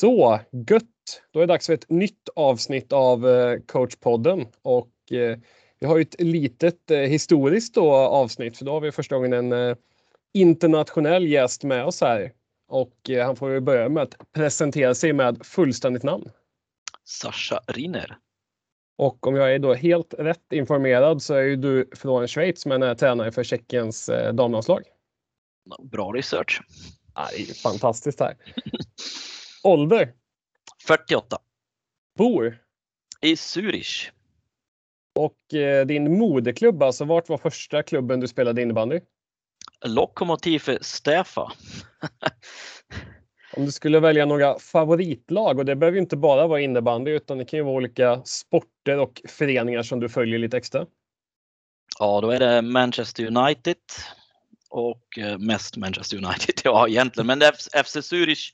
Så gött! Då är det dags för ett nytt avsnitt av eh, coachpodden och eh, vi har ju ett litet eh, historiskt avsnitt för då har vi första gången en internationell gäst med oss här och han får ju börja med att presentera sig med fullständigt namn. Sascha Rinner. Och om jag är då helt rätt informerad så är ju du från Schweiz men är tränare för Tjeckiens damlandslag. Bra research. Ja, det är fantastiskt här. Ålder? 48. Bor? I Zürich. Och eh, din moderklubb, alltså vart var första klubben du spelade innebandy? Lokomotiv Stefa. Om du skulle välja några favoritlag och det behöver inte bara vara innebandy utan det kan ju vara olika sporter och föreningar som du följer lite extra. Ja, då är det Manchester United och eh, mest Manchester United, ja egentligen, men FC Zürich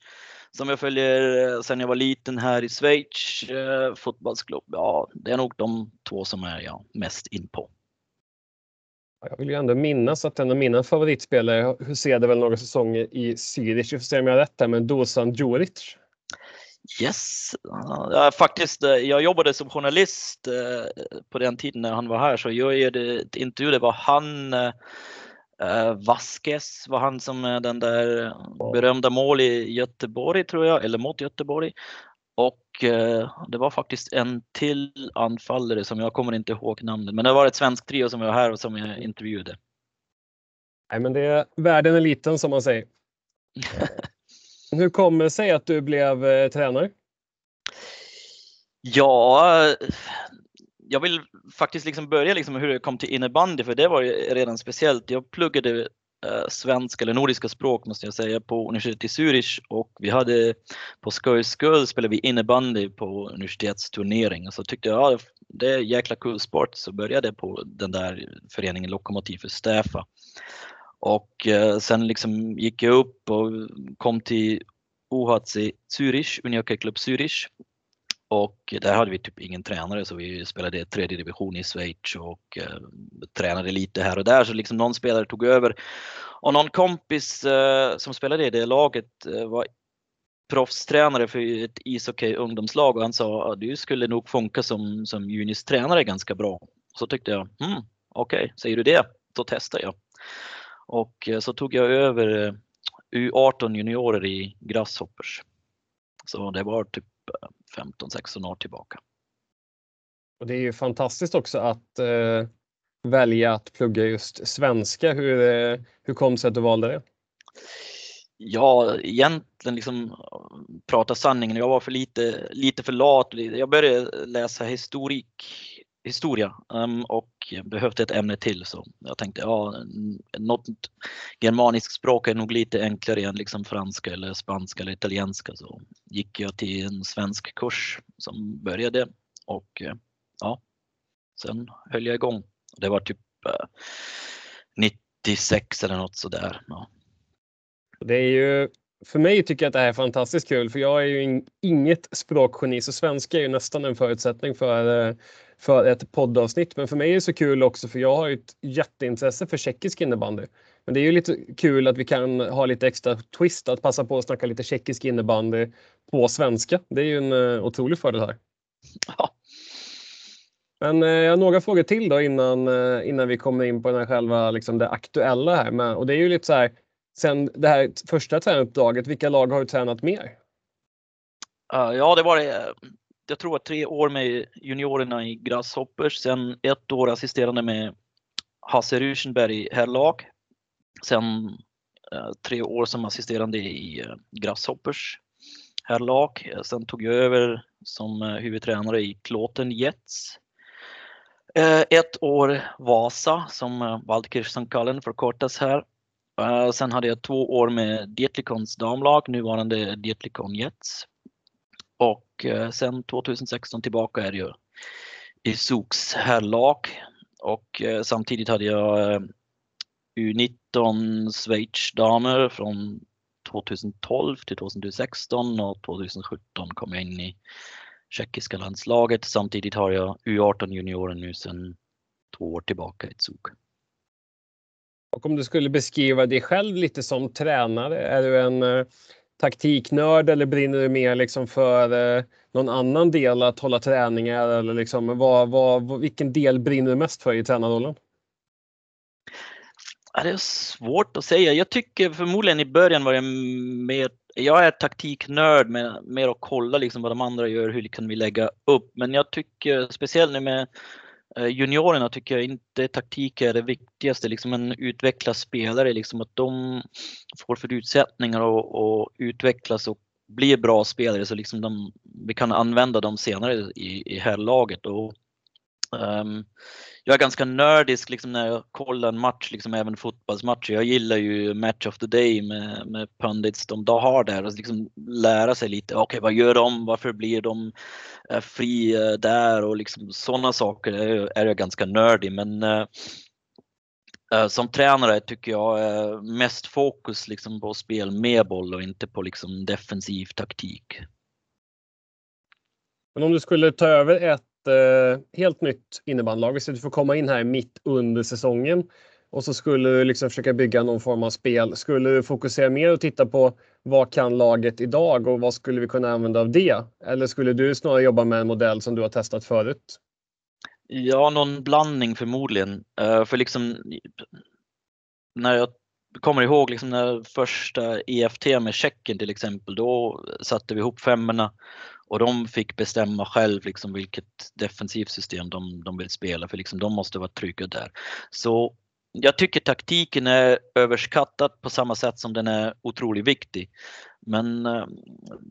som jag följer eh, sedan jag var liten här i Schweiz, eh, fotbollsklubb. Ja, det är nog de två som är jag mest in på. Jag vill ju ändå minnas att en av mina favoritspelare huserade väl några säsonger i Zürich. Jag får se om jag har rätt här, men Dusan Djuric. Yes, ja, faktiskt. Eh, jag jobbade som journalist på den tiden när han var här så jag gjorde ett intervju. Det var han Uh, Vasquez var han som är den där berömda mål i Göteborg tror jag, eller mot Göteborg. Och uh, det var faktiskt en till anfallare som jag kommer inte ihåg namnet, men det var ett svenskt trio som var här och som jag intervjuade. Nej, men det är, världen är liten som man säger. Hur kommer det sig att du blev eh, tränare? Ja, jag vill faktiskt liksom börja liksom med hur jag kom till innebandy för det var ju redan speciellt. Jag pluggade eh, svenska eller nordiska språk måste jag säga på universitetet i Zürich och vi hade på skojs skull spelade vi innebandy på universitetsturnering och så tyckte jag ja, det är jäkla kul sport så började jag på den där föreningen Lokomotiv för Stäfa. Och eh, sen liksom gick jag upp och kom till OHC Zürich, Unihockey Club Zürich och där hade vi typ ingen tränare så vi spelade tredje division i Schweiz och eh, tränade lite här och där så liksom någon spelare tog över. Och någon kompis eh, som spelade i det laget eh, var proffstränare för ett ishockey ungdomslag och han sa att du skulle nog funka som, som Junis tränare ganska bra. Så tyckte jag, hmm, okej, okay, säger du det, då testar jag. Och eh, så tog jag över eh, U18 juniorer i Grasshoppers. Så det var typ 15-16 år tillbaka. Och det är ju fantastiskt också att eh, välja att plugga just svenska. Hur, eh, hur kom det sig att du valde det? Ja, egentligen liksom prata sanningen. Jag var för lite, lite för lat. Jag började läsa historik historia um, och behövde ett ämne till så jag tänkte ja, något germaniskt språk är nog lite enklare än liksom franska eller spanska eller italienska så gick jag till en svensk kurs som började och ja, sen höll jag igång. Det var typ eh, uh, 96 eller något sådär. Ja. Det är ju för mig tycker jag att det här är fantastiskt kul för jag är ju inget språkgeni så svenska är ju nästan en förutsättning för, eh, för ett poddavsnitt. Men för mig är det så kul också för jag har ett jätteintresse för tjeckisk innebandy. Men det är ju lite kul att vi kan ha lite extra twist att passa på att snacka lite tjeckisk innebandy på svenska. Det är ju en uh, otrolig fördel här. Ja. Men uh, jag har några frågor till då innan, uh, innan vi kommer in på den här själva liksom det aktuella här. Men, och det är ju lite så här sen det här första tränaruppdraget, vilka lag har du tränat mer? Ja, det var det. Jag tror att tre år med juniorerna i Grasshoppers, sen ett år assisterande med Hasse Ruschenberg i herrlag. Sen eh, tre år som assisterande i eh, Grasshoppers herrlag. Sen tog jag över som eh, huvudtränare i Klåten Jets. Ett år Vasa som Waldkirchsenkallen förkortas här sen hade jag två år med Dietlikons damlag, nuvarande Dietlikon Jets. Och och eh, sen 2016 tillbaka är det ju i Soks herrlag. Och eh, samtidigt hade jag eh, U19 Schweiz damer från 2012 till 2016 och 2017 kom jag in i tjeckiska landslaget. Samtidigt har jag U18 juniorer nu sedan två år tillbaka i Zug. Och om du skulle beskriva dig själv lite som tränare, är du en, taktiknörd eller brinner du mer liksom för eh, någon annan del att hålla träningar eller liksom vad, vad, vilken del brinner du mest för i tränarrollen? Ja, det är svårt att säga. Jag tycker förmodligen i början var jag mer, jag är taktiknörd med mer att kolla liksom vad de andra gör, hur kan vi lägga upp. Men jag tycker speciellt nu med Eh, juniorerna tycker jag inte taktik är det viktigaste, liksom en utvecklad spelare, liksom att de får förutsättningar att utvecklas och bli bra spelare så liksom de, vi kan använda dem senare i, i här laget. Och, Ehm, jag är ganska nördisk liksom när jag kollar en match, liksom även fotbollsmatcher. Jag gillar ju Match of the Day med, med pundits de har där och liksom lära sig lite. Okej, okay, vad gör de? Varför blir de eh, fri eh, där? Och liksom sådana saker är, är jag ganska nördig. Men uh, som tränare tycker jag mest fokus liksom på spel med boll och inte på liksom defensiv taktik. Men om du skulle ta över ett Eh, helt nytt innebandylag. Vi du får komma in här mitt under säsongen och så skulle du liksom försöka bygga någon form av spel. Skulle du fokusera mer och titta på vad kan laget idag och vad skulle vi kunna använda av det? Eller skulle du snarare jobba med en modell som du har testat förut? Ja, någon blandning förmodligen. Eh, för liksom när jag kommer ihåg liksom när första EFT med Tjeckien till exempel, då satte vi ihop femmorna och de fick bestämma själv liksom vilket defensivt system de, de vill spela för liksom de måste vara trygga där. Så jag tycker taktiken är överskattad på samma sätt som den är otroligt viktig. Men eh,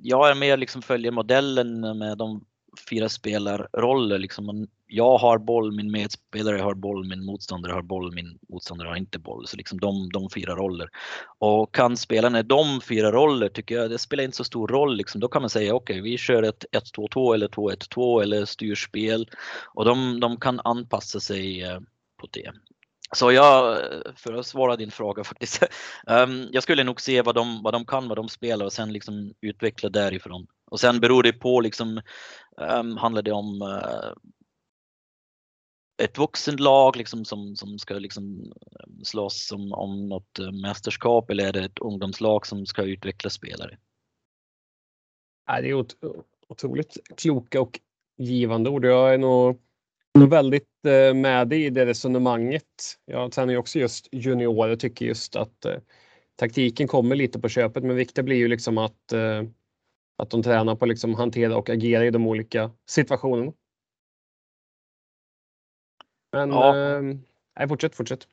jag är mer liksom följer modellen med de fyra spelarroller. Liksom jag har boll, min medspelare har boll, min motståndare har boll, min motståndare har inte boll. Så liksom de, de fyra roller. Och kan spelarna de fyra roller tycker jag, det spelar inte så stor roll. Liksom. Då kan man säga okej, okay, vi kör ett 1-2-2 eller 2-1-2 eller styrspel. Och de, de kan anpassa sig eh, på det. Så jag, eh, för att svara din fråga faktiskt, um, jag skulle nog se vad de, vad de kan, vad de spelar och sen liksom utveckla därifrån. Och sen beror det på liksom, um, handlar det om uh, ett vuxenlag liksom som, som ska liksom eh, slåss om, om något eh, mästerskap eller är det ett ungdomslag som ska utveckla spelare? det är otroligt kloka och givande ord. Jag är nog väldigt eh, med i det resonemanget. Jag tränar ju också just juniorer och tycker just att eh, taktiken kommer lite på köpet men viktigt blir ju liksom att, eh, att de tränar på liksom hantera och agera i de olika situationerna. Men ja. eh, nej, fortsätt, fortsätt.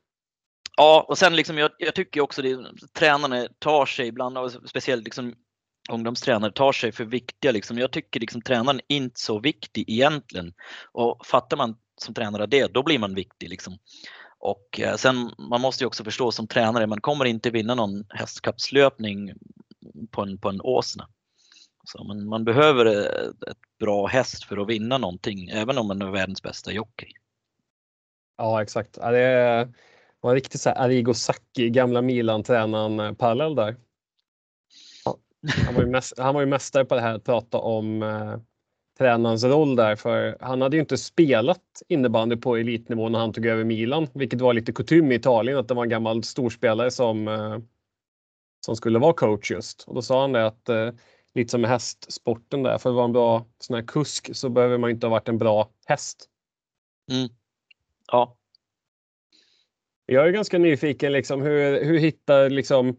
Ja, och sen liksom jag, jag tycker också det tränarna tar sig ibland, speciellt liksom ungdomstränare tar sig för viktiga. Liksom. Jag tycker liksom tränaren är inte så viktig egentligen. Och fattar man som tränare det, då blir man viktig. Liksom. Och eh, sen man måste ju också förstå som tränare, man kommer inte vinna någon hästkapslöpning på en, på en åsna. Så man, man behöver eh, ett bra häst för att vinna någonting, även om man är världens bästa jockey. Ja, exakt. Ja, det var riktigt så här Arrigo Sacchi, gamla Milan-tränaren eh, parallell där. Han var ju, mäst, han var ju mästare på det här att prata om eh, tränarens roll där för han hade ju inte spelat innebandy på elitnivå när han tog över Milan, vilket var lite kutym i Italien att det var en gammal storspelare som eh, som skulle vara coach just. Och då sa han det att eh, lite som med hästsporten där, för att vara en bra sån här kusk så behöver man inte ha varit en bra häst. Mm. Ja. Jag är ganska nyfiken liksom hur, hur hittar liksom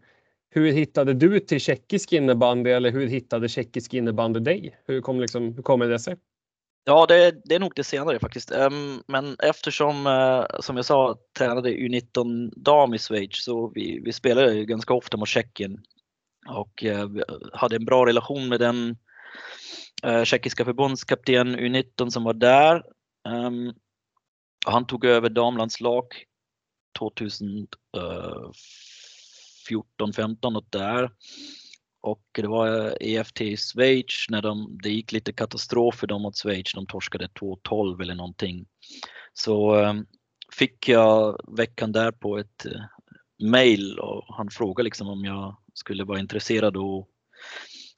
hur hittade du till tjeckisk innebandy eller hur hittade tjeckisk innebandy dig? Hur, kom liksom, hur kommer det sig? Ja, det, det är nog det senare faktiskt. Um, men eftersom, uh, som jag sa, tränade U19 dam i Schweiz så vi, vi spelade ganska ofta mot Tjeckien och uh, hade en bra relation med den uh, tjeckiska förbundskapten U19 som var där. Han tog över damlandslag 2014-15 eh, och där. Och det var eh, EFT i Schweiz när de, det gick lite katastrof för dem mot Schweiz. De torskade 2-12 eller någonting. Så eh, fick jag veckan där på ett mail och han frågade liksom om jag skulle vara intresserad och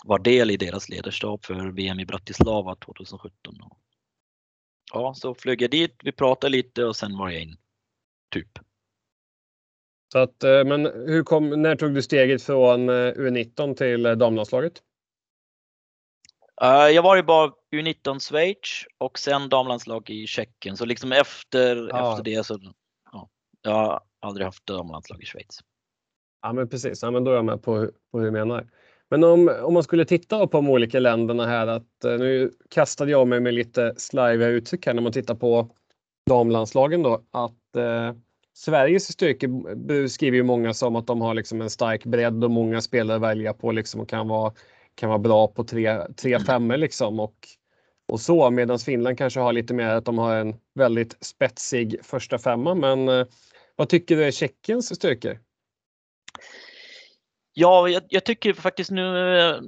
vara del i deras ledarskap för VM i Bratislava 2017. Ja, så flög jag dit, vi pratade lite och sen var jag in. Typ. Så att, eh, men hur kom, när tog du steget från eh, U19 till damlandslaget? Uh, jag var ju bara U19 Schweiz och sen damlandslag i Tjeckien. Så liksom efter, ja. efter det så, ja, jag har aldrig haft damlandslag i Schweiz. Ja men precis, ja, men då är jag med på, på hur du menar. Men om, om man skulle titta på de olika länderna här att eh, nu kastade jag mig med lite sliviga uttryck här när man tittar på damlandslagen då att eh, Sveriges styrka beskriver ju många som att de har liksom en stark bredd och många spelare att välja på liksom och kan vara, kan vara bra på tre, tre femmor liksom och, och så medan Finland kanske har lite mer att de har en väldigt spetsig första femma. Men eh, vad tycker du är Tjeckiens styrkor? Ja, jag, jag, tycker faktiskt nu eh,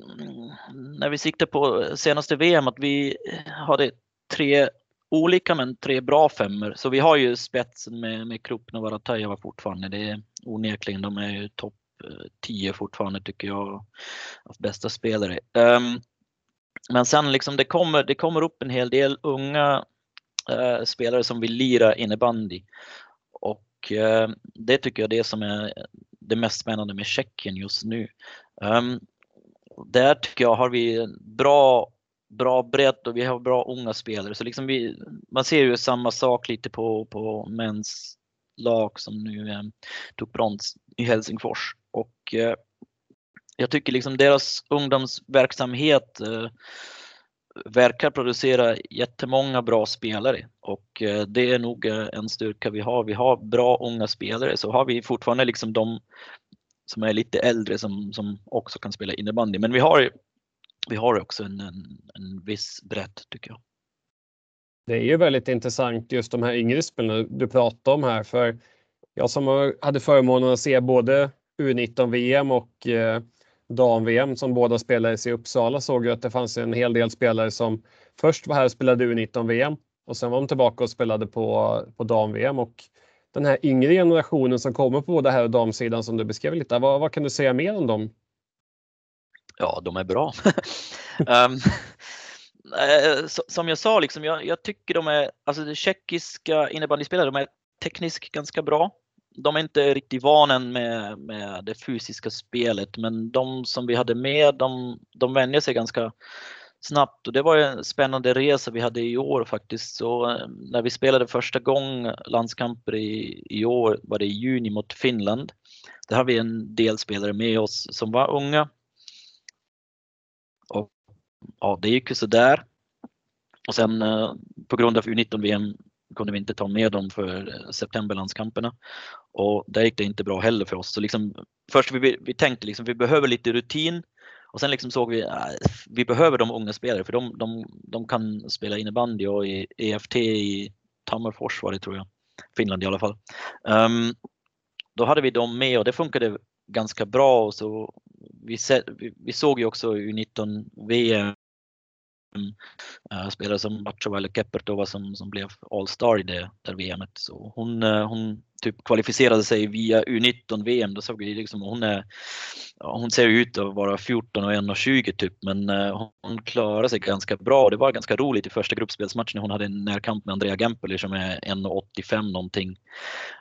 när vi siktar på senaste VM att vi hade tre olika men tre bra femmor. Så vi har ju spetsen med, med Kruppen och Varatajeva fortfarande. Det är onekligen, de är ju topp eh, 10 fortfarande tycker jag. Av bästa spelare. Um, men sen liksom det kommer, det kommer upp en hel del unga uh, spelare som vill lira innebandy. Och uh, det tycker jag det som är det mest spännande med Tjeckien just nu. Um, där tycker jag har vi bra, bra bredd och vi har bra unga spelare. Så liksom vi, man ser ju samma sak lite på, på mäns lag som nu eh, tog brons i Helsingfors. Och eh, jag tycker liksom deras ungdomsverksamhet eh, verkar producera jättemånga bra spelare och eh, det är nog eh, en styrka vi har. Vi har bra unga spelare så har vi fortfarande liksom de som är lite äldre som, som också kan spela innebandy. Men vi har, vi har också en, en, en viss bredd tycker jag. Det är ju väldigt intressant just de här yngre spelarna du pratar om här för jag som hade förmånen att se både U19 VM och eh, dam-VM som båda spelades i Uppsala såg jag att det fanns en hel del spelare som först var här och spelade U19-VM och sen var de tillbaka och spelade på, på dam-VM och den här yngre generationen som kommer på både här och damsidan som du beskrev lite. Vad, vad kan du säga mer om dem? Ja, de är bra. um, som jag sa, liksom, jag, jag, tycker de är, alltså de tjeckiska innebandyspelare, de är tekniskt ganska bra de är inte riktigt vana med, med det fysiska spelet men de som vi hade med de, de vänjer sig ganska snabbt och det var en spännande resa vi hade i år faktiskt. Så eh, när vi spelade första gången landskamper i, i år var det i juni mot Finland. Där har vi en del spelare med oss som var unga. Och ja, det gick ju sådär. Och sen eh, på grund av U19-VM kunde vi inte ta med dem för eh, septemberlandskamperna. Och där gick det inte bra heller för oss. Så liksom, först vi, vi tänkte liksom vi behöver lite rutin och sen liksom såg vi att äh, vi behöver de unga spelare för de, de, de kan spela innebandy och i EFT i Tammerfors var det tror jag. Finland i alla fall. Um, då hade vi dem med och det funkade ganska bra. Och så vi, vi, vi såg ju också U19 VM Mm. Eh, uh, spelare som Bachova eller Keppertova som, som blev All-star i det där VMet. Så hon, eh, hon typ kvalificerade sig via U19 VM. Då såg vi liksom, hon, är, hon ser ut att vara 14 och 1,20 typ men eh, hon klarade sig ganska bra. Det var ganska roligt i första gruppspelsmatchen. Hon hade en närkamp med Andrea Gempeli som är 1,85 någonting.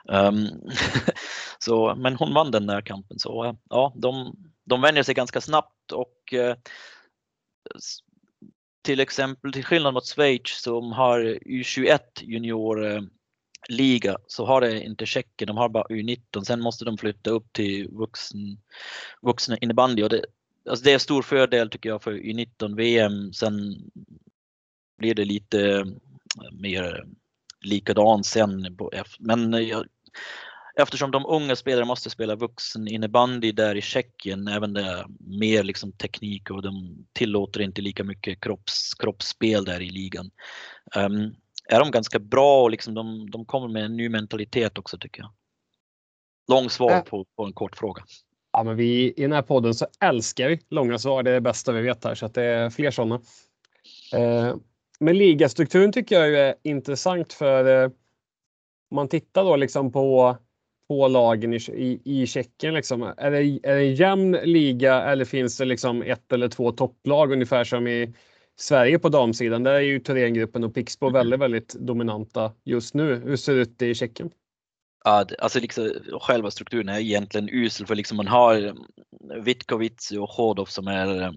Um, så, men hon vann den närkampen så ja, de, de vänjer sig ganska snabbt och till exempel till skillnad mot Schweiz som har U21 juniorliga så har det inte Tjeckien, de har bara U19. Sen måste de flytta upp till vuxen, vuxna innebandy och det, alltså det är stor fördel tycker jag för U19 VM. Sen blir det lite mer likadant sen. På F. Men jag, eftersom de unga spelarna måste spela vuxen innebandy där i Tjeckien, även det mer liksom teknik och de tillåter inte lika mycket kropps, kroppsspel där i ligan. Um, är de ganska bra och liksom de, de kommer med en ny mentalitet också tycker jag. Lång svar på, på en kort fråga. Ja, men vi i den här podden så älskar vi långa svar. Det är det bästa vi vet här så att det är fler sådana. Eh, men ligastrukturen tycker jag är intressant för eh, om man tittar då liksom på på lagen i, i, i Tjeckien? Liksom? Är, det, är det en jämn liga eller finns det liksom ett eller två topplag ungefär som i Sverige på damsidan? Där är ju Thorengruppen och Pixbo mm. väldigt, väldigt dominanta just nu. Hur ser det ut i Tjeckien? Ja, alltså liksom, själva strukturen är egentligen usel för liksom man har Vitkovic och Hodov som är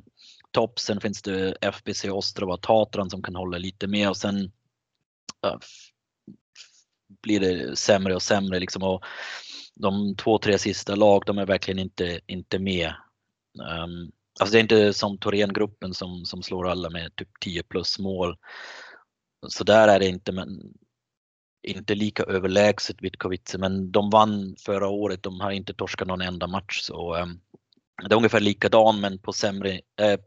topp. Sen finns det FBC Ostrava Tatran som kan hålla lite med och sen blir det sämre och sämre liksom. Och de två, tre sista lag, de är verkligen inte, inte med. Um, alltså det är inte som Thorengruppen som, som slår alla med typ 10 plus mål. Så där är det inte, men inte lika överlägset Vitkovice, men de vann förra året. De har inte torskat någon enda match. Så, um, det är ungefär likadan men på sämre, äh,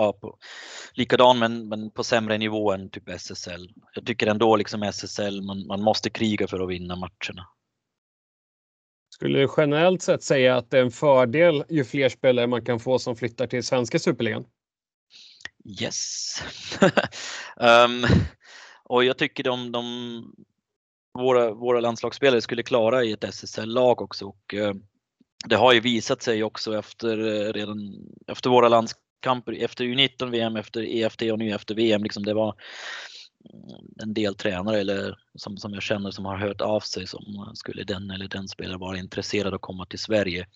ja, på, likadan men, men på sämre nivå än typ SSL. Jag tycker ändå liksom SSL, man, man måste kriga för att vinna matcherna. Skulle du generellt sett säga att det är en fördel ju fler spelare man kan få som flyttar till svenska superligan? Yes. um, och jag tycker de, de våra, våra landslagsspelare skulle klara i ett SSL-lag också. Och, uh, det har ju visat sig också efter, uh, redan efter våra landskamper, efter U19-VM, efter EFT och nu efter VM. Liksom det var en del tränare eller som, som jag känner som har hört av sig som skulle den eller den spelaren vara intresserad att komma till Sverige.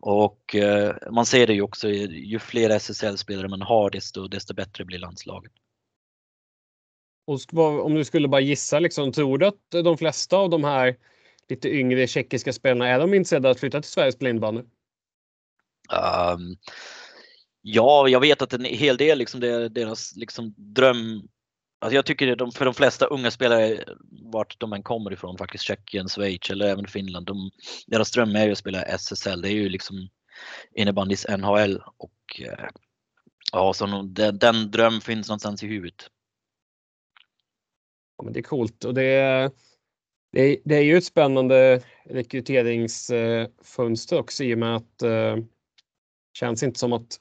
Och eh, man ser det ju också, ju fler SSL-spelare man har desto, desto bättre blir landslaget. Och om du skulle bara gissa, liksom, tror du att de flesta av de här lite yngre tjeckiska spelarna, är de intresserade att flytta till Sveriges blindbandy? Um, ja, jag vet att en hel del, liksom, det är deras liksom, dröm Alltså jag tycker de, för de flesta unga spelare, vart de än kommer ifrån, faktiskt Tjeckien, Schweiz eller även Finland, de, deras dröm är ju att spela SSL. Det är ju liksom innebandys NHL och eh, ja, så den, den dröm finns någonstans i huvudet. Ja, men det är coolt och det är, det det är ju ett spännande rekryteringsfönster eh, också i och med att det känns inte som att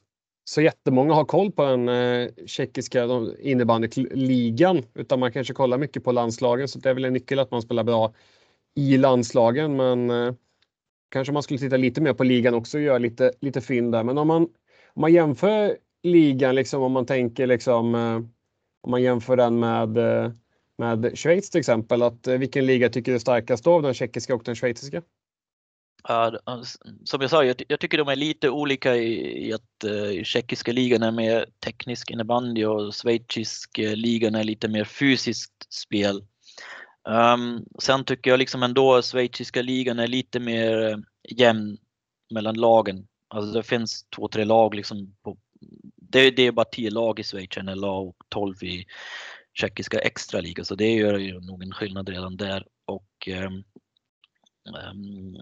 så jättemånga har koll på den eh, tjeckiska innebandyligan utan man kanske kollar mycket på landslagen så det är väl en nyckel att man spelar bra i landslagen men eh, kanske man skulle titta lite mer på ligan också och göra lite, lite fynd där. Men om man, om man jämför ligan, liksom, om man tänker liksom, eh, om man jämför den med, eh, med Schweiz till exempel, att, eh, vilken liga tycker du är starkast av den tjeckiska och den schweiziska? Som jag sa, jag, jag, tycker de är lite olika i, i att uh, tjeckiska ligan är mer teknisk innebandy och schweizisk uh, ligan är lite mer fysiskt spel. Um, sen tycker jag liksom ändå schweiziska ligan är lite mer uh, jämn mellan lagen. Alltså det finns två, tre lag liksom. På, det, det är bara tio lag i Schweiz NLA och tolv i tjeckiska extraliga så det gör ju nog en skillnad redan där. Och um, um,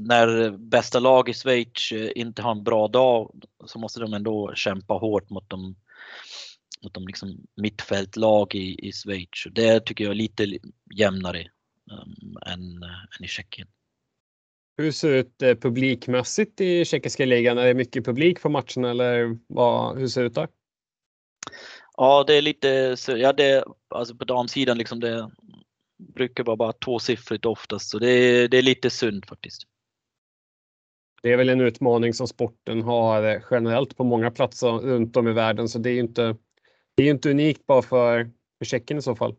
när bästa lag i Schweiz eh, inte har en bra dag så måste de ändå kämpa hårt mot de, mot de liksom mittfältlag i, i Schweiz. Det tycker jag är lite jämnare um, än, än i Tjeckien. Hur ser det ut eh, publikmässigt i tjeckiska ligan? Är det mycket publik på matcherna eller vad, hur ser det ut där? Ja, det är lite, ja det, alltså på damsidan liksom det brukar vara bara tvåsiffrigt oftast så det det är lite synd faktiskt. Det är väl en utmaning som sporten har eh, generellt på många platser runt om i världen, så det är inte, det är inte unikt bara för, för Tjeckien i så fall.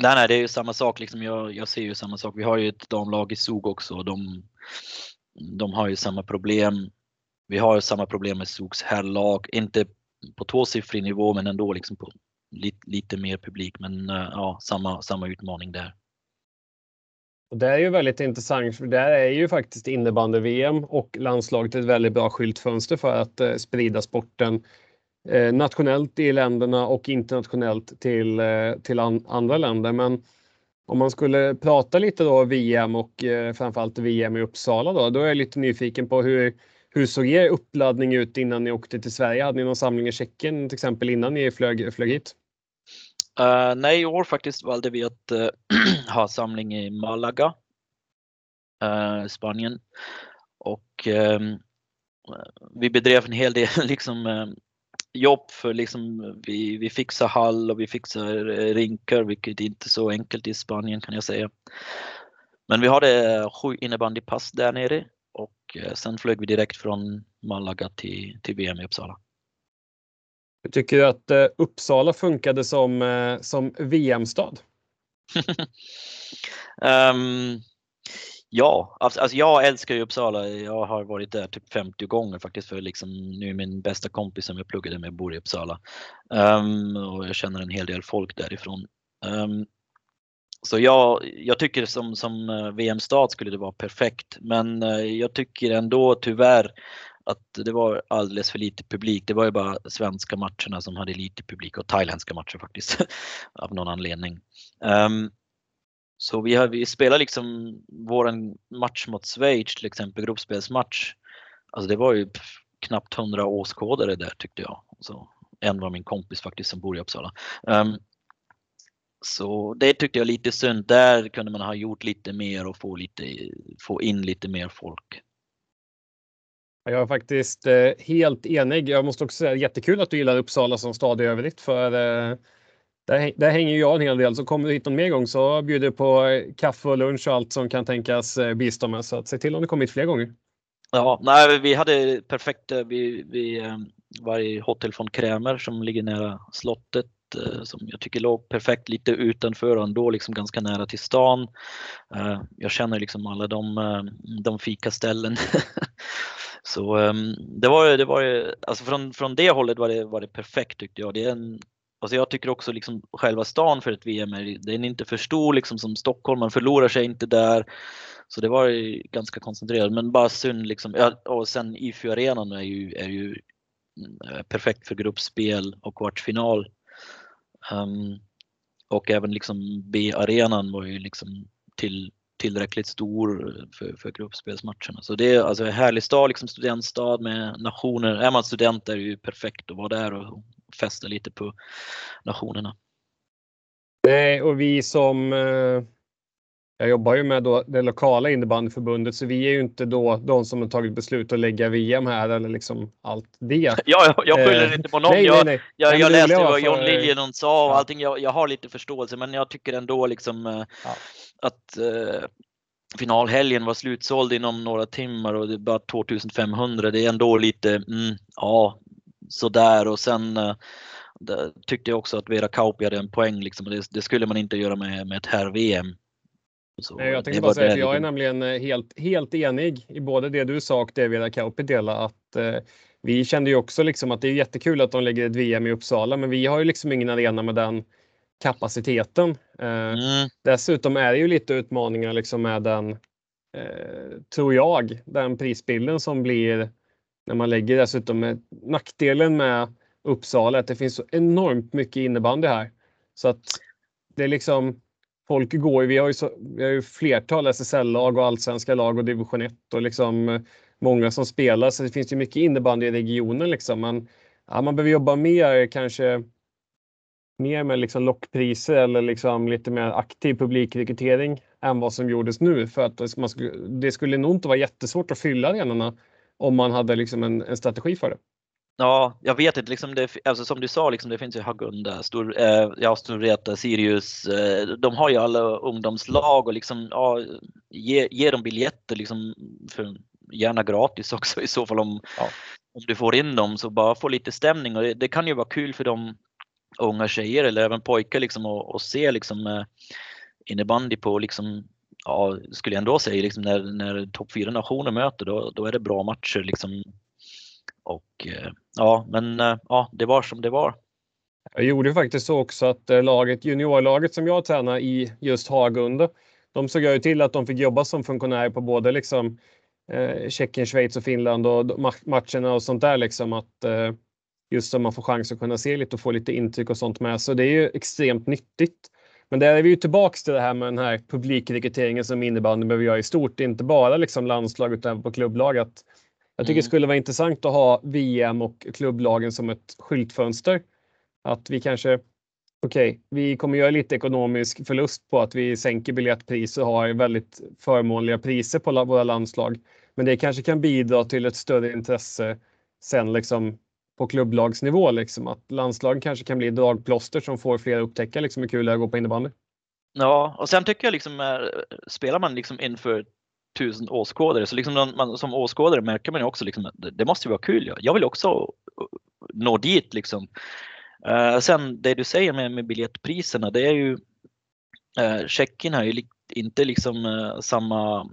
Nej, nej, det är ju samma sak. Liksom jag, jag ser ju samma sak. Vi har ju ett damlag i SOG också och de, de har ju samma problem. Vi har ju samma problem med SOGs herrlag, inte på tvåsiffrig nivå men ändå liksom på lite, lite mer publik. Men eh, ja, samma, samma utmaning där. Och det är ju väldigt intressant för där är ju faktiskt innebandy-VM och landslaget ett väldigt bra skyltfönster för att eh, sprida sporten eh, nationellt i länderna och internationellt till, eh, till an andra länder. Men om man skulle prata lite då VM och eh, framförallt VM i Uppsala då, då är jag lite nyfiken på hur, hur såg er uppladdning ut innan ni åkte till Sverige? Hade ni någon samling i Tjeckien till exempel innan ni flög, flög hit? Uh, nej, i år faktiskt valde vi att uh, ha samling i Malaga, uh, Spanien. Och ehm, vi bedrev en hel del liksom, ehm, jobb för liksom, vi, vi fixar hall och vi fixar rinkar, vilket är inte är så enkelt i Spanien kan jag säga. Men vi hade sju innebandypass där nere och sen flög vi direkt från Malaga till, till VM i Uppsala. Jag tycker att eh, Uppsala funkade som, eh, som VM-stad? um, ehm, Ja, alltså jag älskar ju Uppsala. Jag har varit där typ 50 gånger faktiskt för liksom nu är min bästa kompis som jag pluggade med bor i Uppsala. Um, och jag känner en hel del folk därifrån. Um, så jag, jag tycker som, som eh, VM-stad skulle det vara perfekt, men eh, jag tycker ändå tyvärr att det var alldeles för lite publik. Det var ju bara svenska matcherna som hade lite publik och thailändska matcher faktiskt av någon anledning. Um, så vi, har, vi spelar liksom våran match mot Schweiz till exempel, gruppspelsmatch. Alltså det var ju knappt 100 åskådare där tyckte jag. Så en var min kompis faktiskt som bor i Uppsala. Um, så det tyckte jag lite synd. Där kunde man ha gjort lite mer och få, lite, få in lite mer folk. Jag är faktiskt eh, helt enig. Jag måste också säga jättekul att du gillar Uppsala som stad i övrigt för eh, där, där hänger jag en hel del. Så kommer du hit någon mer gång så bjuder på eh, kaffe och lunch och allt som kan tänkas eh, bistå med. Så att se till om du kommer hit fler gånger. Ja, nej, vi hade perfekt. Eh, vi, vi eh, var i Hotell von Krämer som ligger nära slottet eh, som jag tycker låg perfekt lite utanför och ändå liksom ganska nära till stan. Jag känner liksom alla de, de fikaställen. Så um, det var det var alltså från, från det hållet var det, var det perfekt tyckte jag. Det är en Alltså jag tycker också liksom själva stan för ett VM är, den är inte för stor liksom som Stockholm, man förlorar sig inte där. Så det var ju ganska koncentrerat men bara synd liksom. Ja, och sen IFU arenan är ju, är ju mm, perfekt för gruppspel och kvartsfinal. Um, och även liksom B-arenan var ju liksom till, tillräckligt stor för, för gruppspelsmatcherna. Så det är alltså en härlig stad, liksom studentstad med nationer. Är man student är det ju perfekt att vara där och fästa lite på nationerna. Nej, och vi som eh, jag jobbar ju med då det lokala innebandyförbundet så vi är ju inte då de som har tagit beslut att lägga VM här eller liksom allt det. Ja, jag, jag skyller eh, inte på någon. Nej, jag, nej, nej. jag, jag läste vad John för... Liljenon sa och ja. allting. Jag, jag har lite förståelse, men jag tycker ändå liksom eh, ja. att eh, finalhelgen var slutsåld inom några timmar och det är bara 2500. Det är ändå lite, mm, ja, sådär och sen eh, tyckte jag också att Vera Kauppi hade en poäng. Liksom. Det, det, skulle man inte göra med, med ett herr-VM. Nej, jag tänkte bara säga att jag är nämligen eh, helt, helt enig i både det du sa och det Vera Kauppi delade. Att, eh, vi kände ju också liksom att det är jättekul att de lägger ett VM i Uppsala, men vi har ju liksom ingen arena med den kapaciteten. Eh, mm. Dessutom är det ju lite utmaningar liksom med den, eh, tror jag, den prisbilden som blir när man lägger dessutom med nackdelen med Uppsala att det finns så enormt mycket innebandy här. Så att det är liksom folk går ju, vi har ju, så, vi har ju flertal SSL-lag och allsvenska lag och division 1 och liksom eh, många som spelar så det finns ju mycket innebandy i regionen liksom. Men ja, man behöver jobba mer kanske mer med liksom lockpriser eller liksom lite mer aktiv publikrekrytering än vad som gjordes nu för att man skulle, det skulle nog inte vara jättesvårt att fylla arenorna om man hade liksom en, en strategi för det. Ja, jag vet inte. Liksom det, alltså som du sa, liksom, det finns ju Hagunda, Stor, eh, ja, Storvreta, Sirius. Eh, de har ju alla ungdomslag och liksom, ja, ge, ge dem biljetter, liksom, för, gärna gratis också i så fall om, ja. om du får in dem. Så bara få lite stämning och det, det kan ju vara kul för de unga tjejer eller även pojkar liksom, att se liksom, eh, innebandy på liksom, ja, skulle jag ändå säga, liksom när, när topp fyra nationer möter då, då är det bra matcher. Liksom. Och eh, ja, men eh, ja, det var som det var. Jag gjorde faktiskt så också att eh, laget, juniorlaget som jag tränar i just Hagunda, de såg ju till att de fick jobba som funktionärer på både liksom eh, Tjeckien, Schweiz och Finland och matcherna och sånt där liksom att eh, just så man får chans att kunna se lite och få lite intryck och sånt med. Så det är ju extremt nyttigt. Men där är vi ju tillbaks till det här med den här publikrekryteringen som innebandyn behöver göra i stort, inte bara liksom landslag utan även på klubblag. Att jag tycker mm. det skulle vara intressant att ha VM och klubblagen som ett skyltfönster. Att vi kanske, okej, okay, vi kommer göra lite ekonomisk förlust på att vi sänker biljettpriser och har väldigt förmånliga priser på våra landslag. Men det kanske kan bidra till ett större intresse sen liksom på klubblagsnivå. Liksom, att landslagen kanske kan bli dragplåster som får fler att upptäcka liksom, hur kul det är att gå på innebandy. Ja, och sen tycker jag liksom, eh, spelar man liksom inför tusen åskådare, så liksom man, som åskådare märker man ju också liksom, det måste ju vara kul. Jag vill också uh, nå dit liksom. Uh, sen det du säger med, med biljettpriserna, det är ju eh, uh, Tjeckien har ju inte liksom uh, samma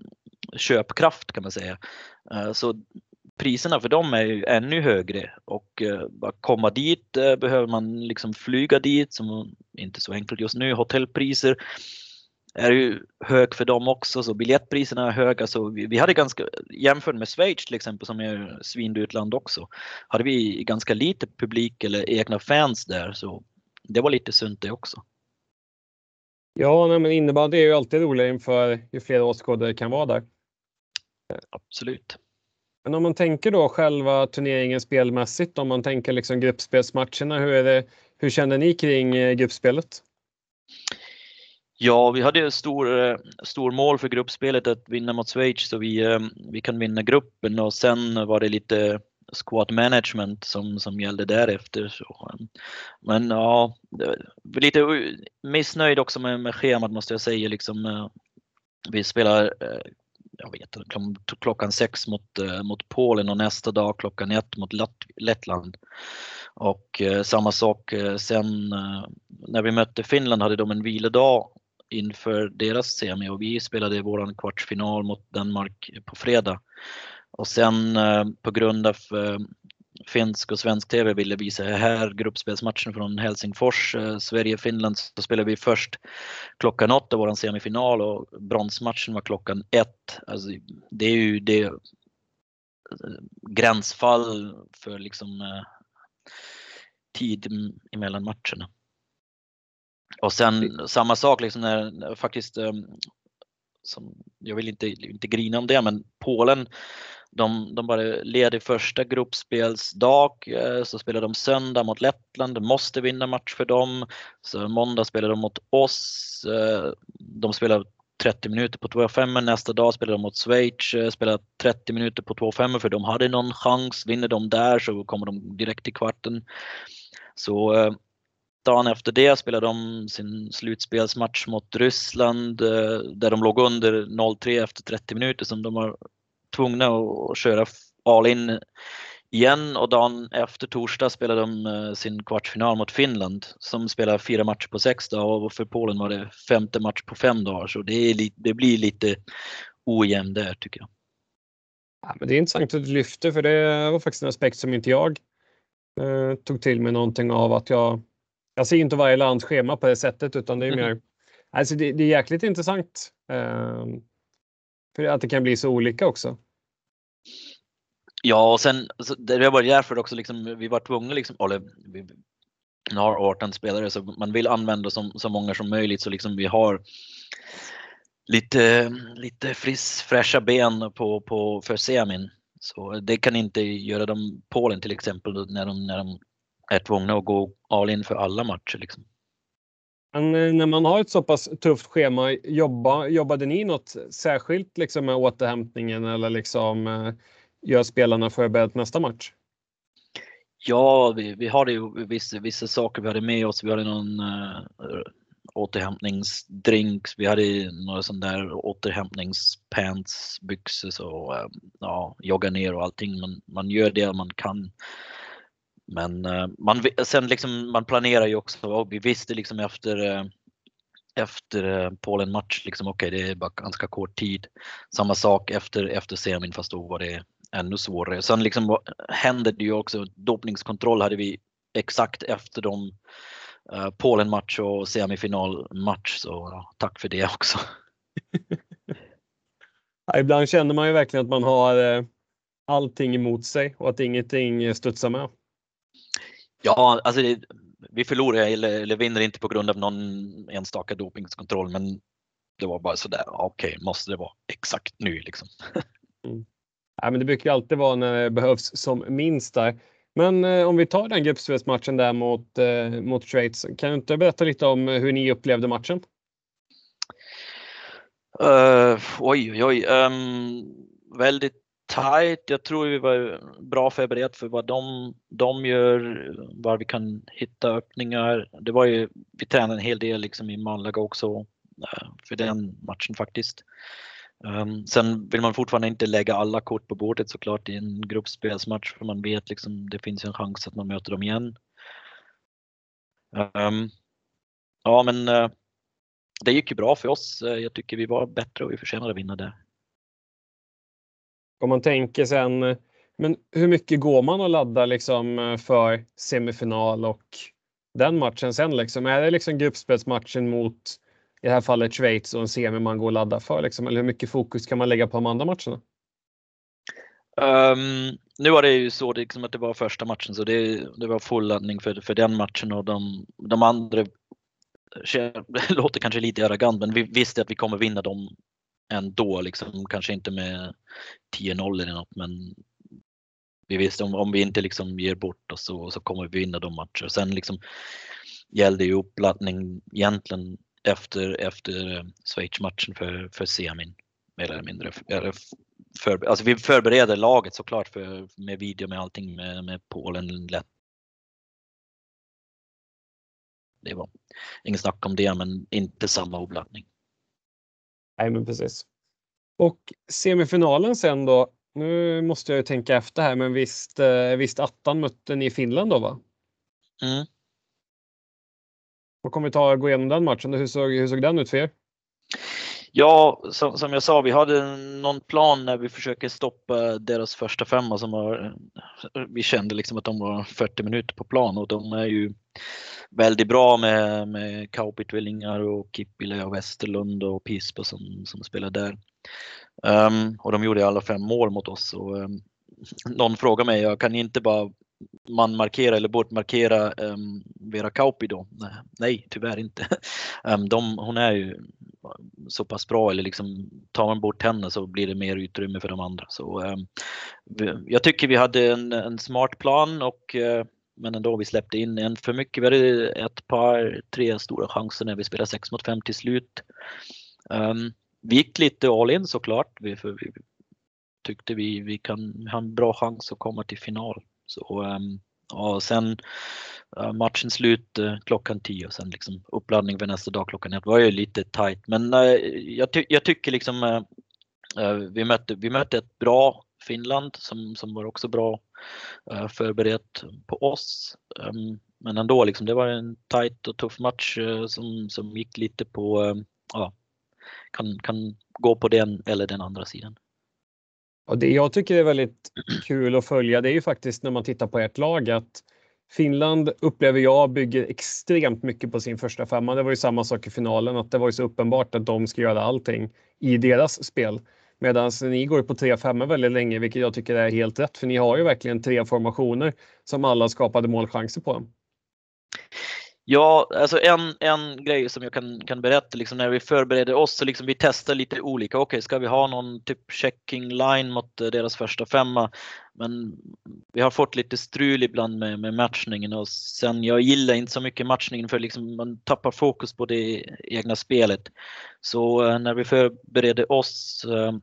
köpkraft kan man säga. Så priserna för dem är ju ännu högre och bara komma dit behöver man liksom flyga dit som inte så enkelt just nu. Hotellpriser är ju hög för dem också så biljettpriserna är höga så vi, vi hade ganska jämfört med Schweiz till exempel som är svindyrt land också hade vi ganska lite publik eller egna fans där så det var lite sunt det också. Ja, nej, men innebandy är ju alltid roligare inför ju fler åskådare det kan vara där. Absolut. Men om man tänker då själva turneringen spelmässigt, om man tänker liksom gruppspelsmatcherna, hur, är det, hur känner ni kring eh, gruppspelet? Ja, vi hade stor, eh, stor mål för gruppspelet att vinna mot Schweiz så vi, eh, vi kan vinna gruppen och sen var det lite squad management som, som gällde därefter. Så. Eh, men ja, lite missnöjd också med, med schemat måste jag säga. Liksom, vi spelar jag vet klockan sex mot, mot Polen och nästa dag klockan ett mot Lettland. Och eh, samma sak sen eh, när vi mötte Finland hade de en vilodag inför deras semi och vi spelade våran kvartsfinal mot Danmark på fredag. Och sen eh, på grund av eh, finsk och svensk TV ville visa här gruppspelsmatchen från Helsingfors, eh, Sverige-Finland, så spelade vi först klockan åtta våran semifinal och bronsmatchen var klockan ett. Alltså, det är ju det gränsfall för liksom tid emellan matcherna. Och sen samma sak liksom när faktiskt, ehm, som, jag vill inte, inte grina om det, men Polen de, de bara leder första gruppspelsdag, eh, så spelar de söndag mot Lettland, måste vinna match för dem. Så måndag spelar de mot oss, eh, de spelar 30 minuter på 2-5, nästa dag spelar de mot Schweiz, eh, spelar 30 minuter på 2-5 för de hade någon chans, vinner de där så kommer de direkt till kvarten. Så dagen efter det spelade de sin slutspelsmatch mot Ryssland eh, där de låg under 0-3 efter 30 minuter som de var tvungna att köra all in igen. Och dagen efter torsdag spelade de eh, sin kvartsfinal mot Finland som spelar fyra matcher på sex dagar. Och för Polen var det femte match på fem dagar. Så det, är, det blir lite ojämnt där tycker jag. Ja, men det är intressant att du lyfter för det var faktiskt en aspekt som inte jag eh, tog till mig någonting av att jag jag ser inte varje lands schema på det sättet utan det är mer alltså det, det är jäkligt intressant. Eh, för att det kan bli så olika också. Ja, och sen det var därför också liksom, vi var tvungna liksom, eller vi har 18 spelare så man vill använda så, så många som möjligt så liksom vi har lite, lite frisk, fräscha ben på, på, för semin. Så det kan inte göra dem, Polen till exempel, när de, när de är tvungna att gå all in för alla matcher. Liksom. Men eh, när man har ett så pass tufft schema, jobba, jobbade ni något särskilt liksom med återhämtningen eller liksom eh, gör spelarna förberedda nästa match? Ja, vi, vi hade ju vissa, vissa saker vi hade med oss. Vi hade någon äh, återhämtningsdrinks, vi hade några sådana där återhämtningspants, byxor och äh, ja, jogga ner och allting. Man, man gör det man kan men eh, man, sen liksom, man planerar ju också och vi visste liksom efter eh, efter eh, Polen match, liksom, okej okay, det är bara ganska kort tid. Samma sak efter, efter semin fast då var det ännu svårare. Sen liksom hände det ju också, dopningskontroll hade vi exakt efter de eh, uh, Polen match och semifinalmatch så ja, tack för det också. ja, ibland känner man ju verkligen att man har uh, allting emot sig och att ingenting studsar med. Ja, alltså det, vi förlorar eller, eller vinner inte på grund av någon enstaka dopingkontroll, men det var bara sådär, okej, okay, måste det vara exakt nu liksom? mm. ja, men det brukar alltid vara när det behövs som minst där. Men eh, om vi tar den gruppspelsmatchen där mot, eh, mot Schweiz, kan du inte berätta lite om hur ni upplevde matchen? Uh, oj, oj, oj. Um, väldigt tight. Jag tror vi var bra förberedda för vad de, de gör, var vi kan hitta öppningar. Det var ju, vi tränade en hel del liksom i Malaga också eh, för den matchen faktiskt. Um, sen vill man fortfarande inte lägga alla kort på bordet såklart i en gruppspelsmatch för man vet liksom det finns en chans att man möter dem igen. Um, ja men uh, det gick ju bra för oss. Eh, jag tycker vi var bättre och vi förtjänade att vinna där om man tänker sen, eh, men hur mycket går man och laddar liksom eh, för semifinal och den matchen sen liksom? Är det liksom gruppspelsmatchen mot i det här fallet Schweiz och en semi man går och laddar för liksom? Eller hur mycket fokus kan man lägga på de andra matcherna? Um, nu var det ju så liksom att det var första matchen så det, det var full laddning för, för den matchen och de, de andra eh, det låter kanske lite arrogant men vi visste att vi kommer vinna dem ändå. Liksom, kanske inte med 10-0 eller något men vi visste om, om vi inte liksom ger bort oss så, så kommer vi vinna de matcher. Sen liksom gällde ju uppladdning egentligen efter, efter Schweiz-matchen för, för semin mer eller mindre. För, alltså vi förbereder laget såklart för, med video med allting med, med Polen lätt. Det var inget snack om det, men inte samma uppladdning. Nej, men precis. Och semifinalen sen då. Nu måste jag ju tänka efter här, men visst, eh, visst attan mötte ni Finland då, va? Mm. Och kommer vi ta gå igenom den matchen. Hur såg, hur såg den ut för er? Ja, som, som jag sa, vi hade någon plan när vi försöker stoppa deras första femma som var, vi kände liksom att de var 40 minuter på plan och de är ju väldigt bra med, med Kauppi-tvillingar och Kippile och Westerlund och Pispa som, som spelar där. Um, och de gjorde alla fem mål mot oss. Och, um, någon frågade mig, jag kan inte bara man markera eller bortmarkera um, Vera Kauppi då? Nej, tyvärr inte. Um, de, hon är ju så pass bra eller liksom tar man bort henne så blir det mer utrymme för de andra. Så, um, jag tycker vi hade en, en smart plan och uh, men ändå vi släppte in en för mycket. Vi hade ett par, tre stora chanser när vi spelade 6 mot 5 till slut. Um, vi gick lite all in såklart, vi, för vi tyckte vi, vi kan ha en bra chans att komma till final. Så, ehm, och sen matchen slut eh, klockan 10 och sen liksom uppladdning för nästa dag klockan 1 var ju lite tight. Men eh, jag, ty jag tycker liksom eh, vi mötte, vi mötte ett bra Finland som, som var också bra förberett på oss. Ehm, men ändå, liksom, det var en tight och tuff match som, som gick lite på, ja, kan, kan gå på den eller den andra sidan. Och det jag tycker är väldigt kul att följa det är ju faktiskt när man tittar på ert lag att Finland upplever jag bygger extremt mycket på sin första femma. Det var ju samma sak i finalen, att det var ju så uppenbart att de ska göra allting i deras spel. Medan ni går på 3-5 väldigt länge, vilket jag tycker är helt rätt, för ni har ju verkligen tre formationer som alla skapade målchanser på. Ja, alltså en, en grej som jag kan, kan berätta liksom när vi förbereder oss så liksom vi testar lite olika. Okej, okay, ska vi ha någon typ checking line mot eh, deras första femma? Men vi har fått lite strul ibland med, med matchningen och sen jag gillar inte så mycket matchningen för liksom man tappar fokus på det egna spelet. Så eh, när vi förbereder oss eh,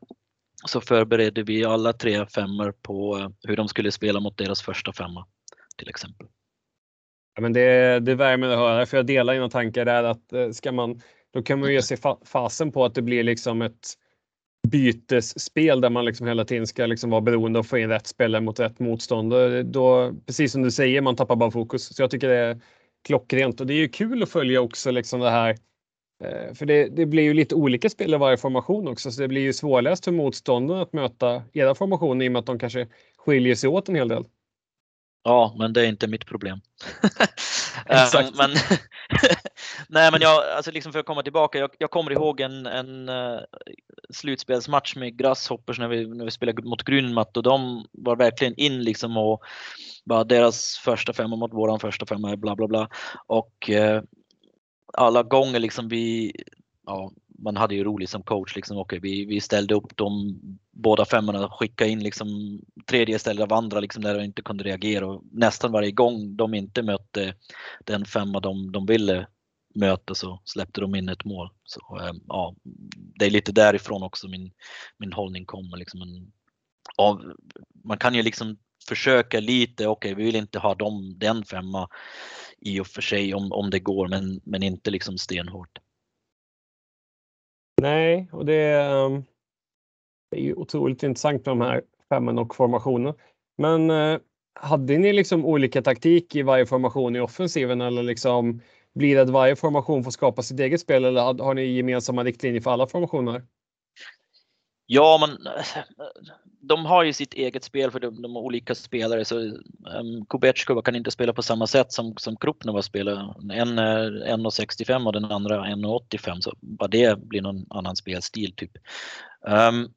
så förbereder vi alla tre femmor på hur de skulle spela mot deras första femma till exempel. Ja, men det, det värmer att höra, för jag delar dina tankar där att eh, ska man, då kan man ju se fa fasen på att det blir liksom ett bytesspel där man liksom hela tiden ska liksom vara beroende av att få in rätt spelare mot rätt motståndare Då, precis som du säger, man tappar bara fokus. Så jag tycker det är klockrent och det är ju kul att följa också liksom det här. Eh, för det, det blir ju lite olika spel i varje formation också, så det blir ju svårläst för motståndarna att möta era formationer i och med att de kanske skiljer sig åt en hel del. Ja, men det är inte mitt problem. Exakt. men, nej, men jag, alltså liksom för att komma tillbaka, jag, jag kommer ihåg en, en uh, slutspelsmatch med Grasshoppers när vi, när vi spelade mot Grünmatt och de var verkligen in liksom och bara deras första femma mot våran första femma, bla bla bla. Och uh, alla gånger liksom vi, ja, man hade ju roligt som coach. Liksom, okay, vi, vi ställde upp de båda femmorna och skickade in liksom, tredje istället av andra liksom, där de inte kunde reagera. Och nästan varje gång de inte mötte den femma de, de ville möta så släppte de in ett mål. Så, eh, ja, det är lite därifrån också min, min hållning kommer. Liksom en, av, man kan ju liksom försöka lite, okej okay, vi vill inte ha dem, den femma i och för sig om, om det går men, men inte liksom stenhårt. Nej, och det, ehm, det är ju otroligt intressant med de här femman och formationen. Men eh, hade ni liksom olika taktik i varje formation i offensiven eller liksom blir det att varje formation får skapa sitt eget spel eller har ni gemensamma riktlinjer för alla formationer? Ja, men eh, de har ju sitt eget spel för de, de olika spelare. Så ehm, um, Kubetskova kan inte spela på samma sätt som, som Krupnova spelar. En är 1,65 och den andra 1,85 så bara det blir någon annan spelstil typ. Um,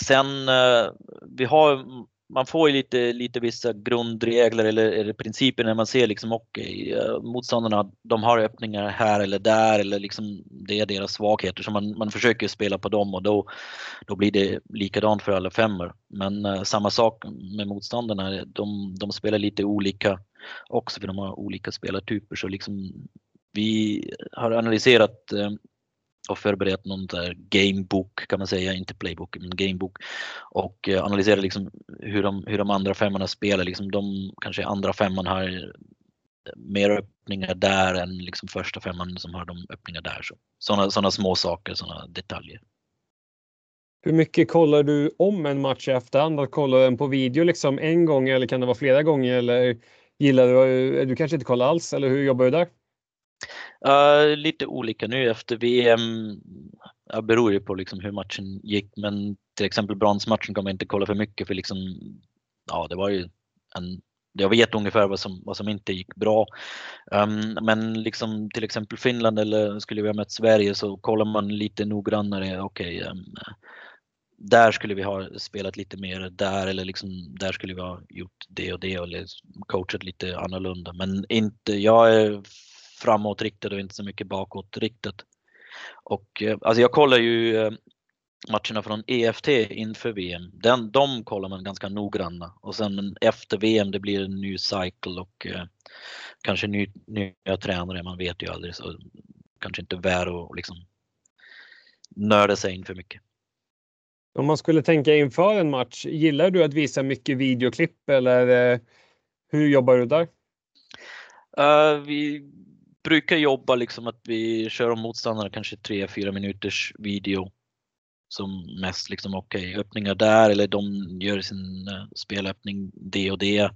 sen eh, vi har man får ju lite, lite vissa grundregler eller, eller principer när man ser liksom okej, okay, eh, motståndarna de har öppningar här eller där eller liksom det är deras svagheter. Så man, man försöker spela på dem och då, då blir det likadant för alla femmor. Men uh, samma sak med motståndarna, de, de spelar lite olika också för de har olika spelartyper. Så liksom vi har analyserat och förberett någon där gamebook kan man säga, inte playbook, men gamebook. Och eh, analyserat liksom hur, de, hur de andra femmorna spelar. Liksom de kanske andra femman har eh, mer öppningar där än liksom första femman som har de öppningar där. Sådana, såna små saker, sådana detaljer. Hur mycket kollar du om en match i efterhand? kollar du den på video liksom en gång eller kan det vara flera gånger? Eller gillar du, du kanske inte kollar alls eller hur jobbar du där? Uh, lite olika nu efter VM. det beror ju på liksom hur matchen gick, men till exempel bronsmatchen kan man inte kolla för mycket för liksom, ja, det var ju en jag vet ungefär vad som, vad som inte gick bra. Um, men liksom till exempel Finland eller skulle vi ha mött Sverige så kollar man lite noggrannare. Okej, okay, um, där skulle vi ha spelat lite mer där eller liksom där skulle vi ha gjort det och det eller coachat lite annorlunda. Men inte, jag är framåtriktad och inte så mycket bakåtriktat. Och eh, alltså jag kollar ju eh, matcherna från EFT inför VM. Den, de kollar man ganska noggranna och sen efter VM det blir en ny cycle och eh, kanske ny, nya tränare, man vet ju aldrig så kanske inte värd att liksom nörda sig in för mycket. Om man skulle tänka inför en match, gillar du att visa mycket videoklipp eller eh, hur jobbar du där? Uh, vi brukar jobba liksom att vi kör om motståndarna kanske 3-4 minuters video som mest liksom okej okay, öppningar där eller de gör sin eh, spelöppning det och det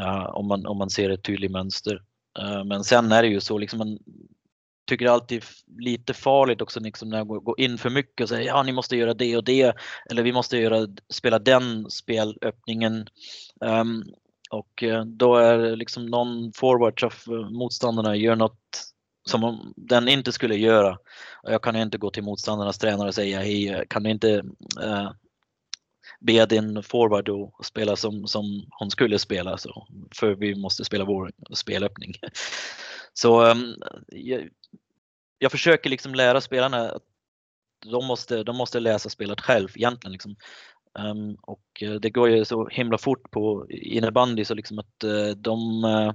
uh, om, man, om man ser ett tydligt mönster. Uh, men sen är det ju så liksom man tycker det alltid lite farligt också liksom när jag går in för mycket och säger ja ni måste göra det och det eller vi måste göra, spela den spelöppningen. Um, och eh, då är liksom någon forward av eh, motståndarna gör något som den inte skulle göra. Jag kan inte gå till motståndarnas tränare och säga hej, eh, kan du inte uh, be din forward att spela som, som hon skulle spela, så, för vi måste spela vår spelöppning. Så ehm, jag, jag, försöker liksom lära spelarna att de måste, de måste läsa spelet själv egentligen. Liksom. Um, och eh, det går ju så himla fort på innebandy så liksom att uh, de uh,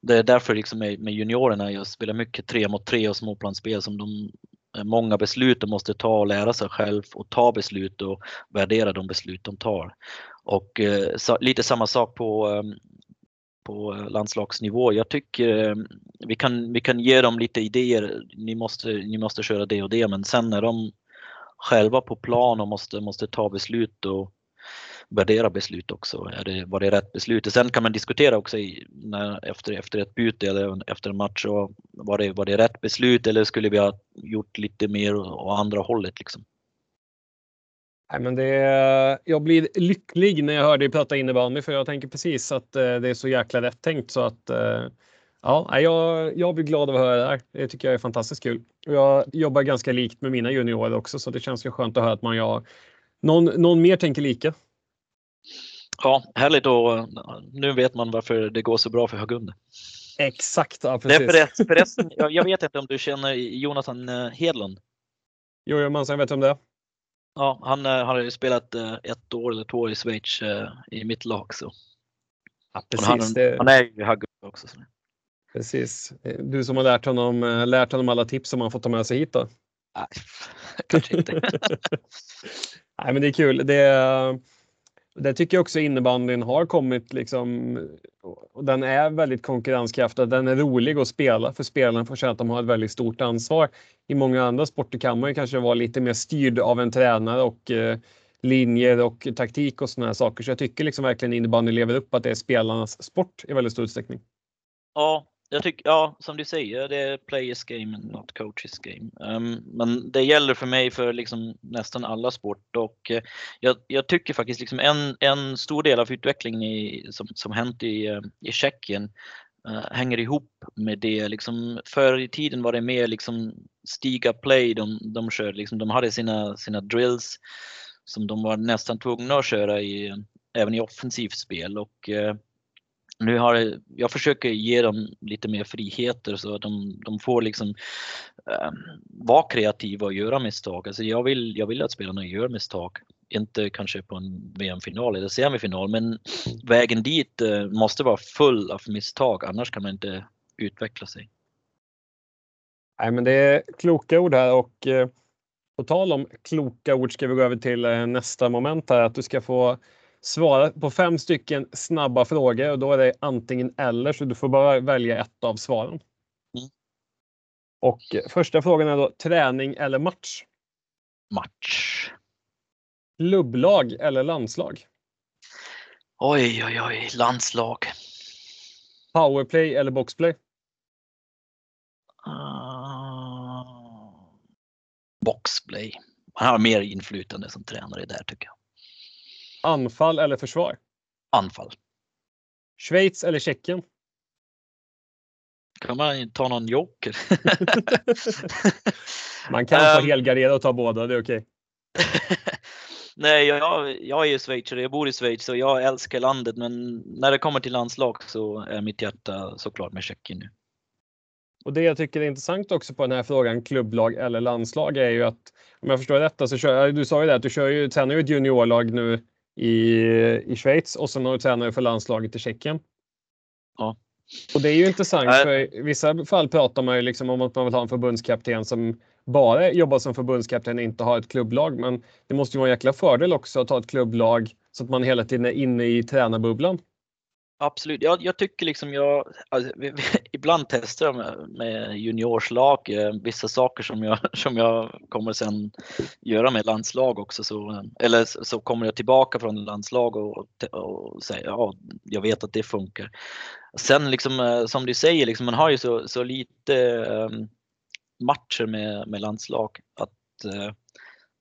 det är därför liksom med, med juniorerna jag spelar mycket tre mot tre och småplansspel som de många beslut de måste ta och lära sig själv och ta beslut och värdera de beslut de tar. Och uh, så, lite samma sak på um, på landslagsnivå. Jag tycker ehm, vi kan, vi kan ge dem lite idéer. Ni måste, ni måste köra det och det, men sen när de själva på plan och måste, måste ta beslut och värdera beslut också. Är det, var det rätt beslut? Sen kan man diskutera också i, när, efter, efter ett byte eller efter en match. Och var, det, var det rätt beslut eller skulle vi ha gjort lite mer åt andra hållet? Liksom? Nej, men det, jag blir lycklig när jag hör dig prata innebandy för jag tänker precis att eh, det är så jäkla rätt tänkt så att eh, Ja, jag, jag blir glad av att höra det här. Det tycker jag är fantastiskt kul. Jag jobbar ganska likt med mina juniorer också så det känns ju skönt att höra att man gör någon, någon mer tänker lika. Ja, härligt och nu vet man varför det går så bra för Hagunde. Exakt, ja, precis. Det är förresten, jag, vet inte om du känner Jonathan eh, Hedlund? Jo, jag vet om det Ja, han uh, har ju spelat ett år eller två år i Schweiz i mitt lag. Så. Ja, precis, han, det... han, är ju Hagunde också. Så. Precis. Du som har lärt honom, eh, lärt honom alla tips som han fått ta med sig hit då? Nej, kanske inte. Nej, men det är kul. Det, det tycker jag också innebandyn har kommit liksom. Och den är väldigt konkurrenskraftig. Den är rolig att spela för spelarna får känna att de har ett väldigt stort ansvar. I många andra sporter kan man ju kanske vara lite mer styrd av en tränare och eh, linjer och taktik och sådana här saker. Så jag tycker liksom verkligen innebandy lever upp att det är spelarnas sport i väldigt stor utsträckning. Ja, jag tycker, ja, som du säger, det är players game, not coaches game. Um, men det gäller för mig för liksom nästan alla sport och uh, jag, jag, tycker faktiskt liksom en, en stor del av utvecklingen i, som, som hänt i, uh, i Tjeckien uh, hänger ihop med det. Liksom, förr i tiden var det mer liksom stiga play de, de körde. Liksom, de hade sina, sina drills som de var nästan tvungna att köra i, även i offensivt spel. Och, nu har jag försöker ge dem lite mer friheter så att de, de får liksom äh, vara kreativa och göra misstag. Alltså jag, vill, jag vill att spelarna gör misstag. Inte kanske på en VM-final eller semifinal men vägen dit äh, måste vara full av misstag annars kan man inte utveckla sig. Nej, men det är kloka ord här och eh, på tal om kloka ord ska vi gå över till eh, nästa moment här att du ska få svara på fem stycken snabba frågor och då är det antingen eller så du får bara välja ett av svaren. Mm. Och första frågan är då träning eller match? Match. Klubblag eller landslag? Oj, oj, oj, landslag. Powerplay eller boxplay? Uh, boxplay. Han har mer inflytande som tränare där tycker jag. Anfall eller försvar? Anfall. Schweiz eller Tjeckien? Kan man ta någon joker? man kan ta um, helgardera och ta båda, det är okej. Okay. Nej, jag, jag är ju schweizare, jag bor i Schweiz och jag älskar landet men när det kommer till landslag så är mitt hjärta såklart med Tjeckien nu. Och det jag tycker är intressant också på den här frågan klubblag eller landslag är ju att om jag förstår rätt så kör du sa ju det att du kör ju, tränar ju ett juniorlag nu i, i Schweiz och sen har du tränare för landslaget i Tjeckien. Ja. Och det är ju intressant för i vissa fall pratar man ju liksom om att man vill ha en förbundskapten som bara jobbar som förbundskapten och inte har ett klubblag. Men det måste ju vara en jäkla fördel också att ha ett klubblag så att man hela tiden är inne i tränarbubblan. Absolut, jag, jag tycker liksom jag, alltså, ibland testar jag med, med juniorslag, eh, vissa saker som jag, som jag kommer sen göra med landslag också. Så, eller så kommer jag tillbaka från landslag och, och säger ja, jag vet att det funkar. Sen liksom eh, som du säger, liksom, man har ju så, så lite eh, matcher med, med landslag att eh,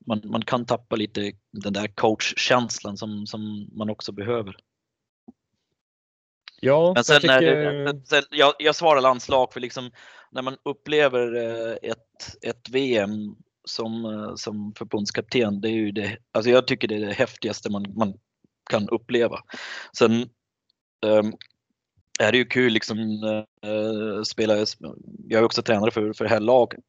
man, man kan tappa lite den där coachkänslan som, som man också behöver. Ja, men sen, jag, tycker... sen, jag, jag svarar landslag för liksom när man upplever eh, ett, ett VM som, eh, som förbundskapten, det är ju det, alltså jag tycker det är det häftigaste man, man kan uppleva. Sen um, är det ju kul liksom uh, spela, jag är också tränare för, för det här laget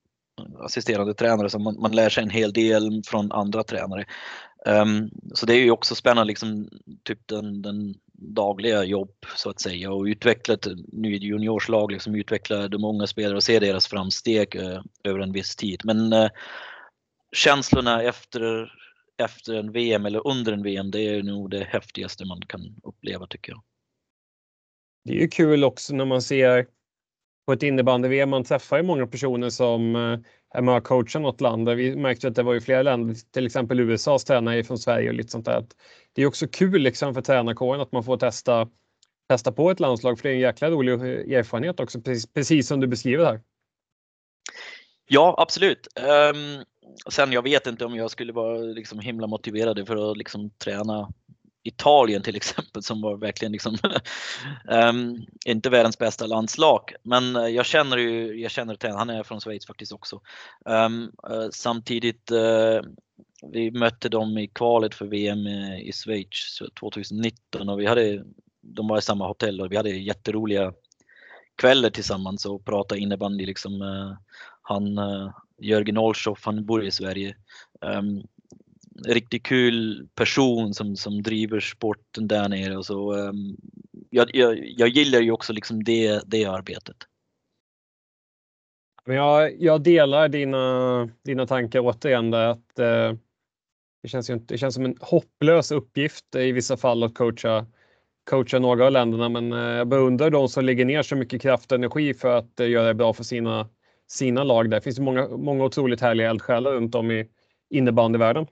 assisterande tränare så man, man lär sig en hel del från andra tränare. Um, så det är ju också spännande, liksom, typ den, den dagliga jobb så att säga och utveckla ett nytt juniorslag, liksom utveckla de unga spelare och se deras framsteg uh, över en viss tid. Men uh, känslorna efter, efter en VM eller under en VM, det är nog det häftigaste man kan uppleva tycker jag. Det är ju kul också när man ser på ett innebandy-VM. Man träffar ju många personer som eh, är med och coachar något land. Vi märkte att det var ju flera länder, till exempel USAs tränare från Sverige och lite sånt där. Det är också kul liksom för tränarkåren att man får testa, testa på ett landslag, för det är en jäkla rolig eh, erfarenhet också, precis, precis som du beskriver här. Ja, absolut. Um, sen jag vet inte om jag skulle vara liksom himla motiverad för att liksom träna Italien till exempel som var verkligen liksom um, inte världens bästa landslag. Men eh, jag känner ju, jag känner till han är från Schweiz faktiskt också. Um, uh, samtidigt, uh, vi mötte dem i kvalet för VM i Schweiz 2019 och vi hade, de var i samma hotell och vi hade jätteroliga kvällar tillsammans och pratade innebandy liksom. han, Jörgen Olshoff, han bor i Sverige. Um, riktigt kul person som, som driver sporten där nere och så. Um, jag, jag, jag gillar ju också liksom det, det arbetet. Men jag, jag delar dina, dina tankar återigen där att eh, det, känns ju inte, det känns som en hopplös uppgift i vissa fall att coacha, coacha några av länderna. Men eh, jag beundrar de som lägger ner så mycket kraft och energi för att eh, göra det bra för sina, sina lag. Där finns många, många otroligt härliga eldsjälar runt om i innebandyvärlden.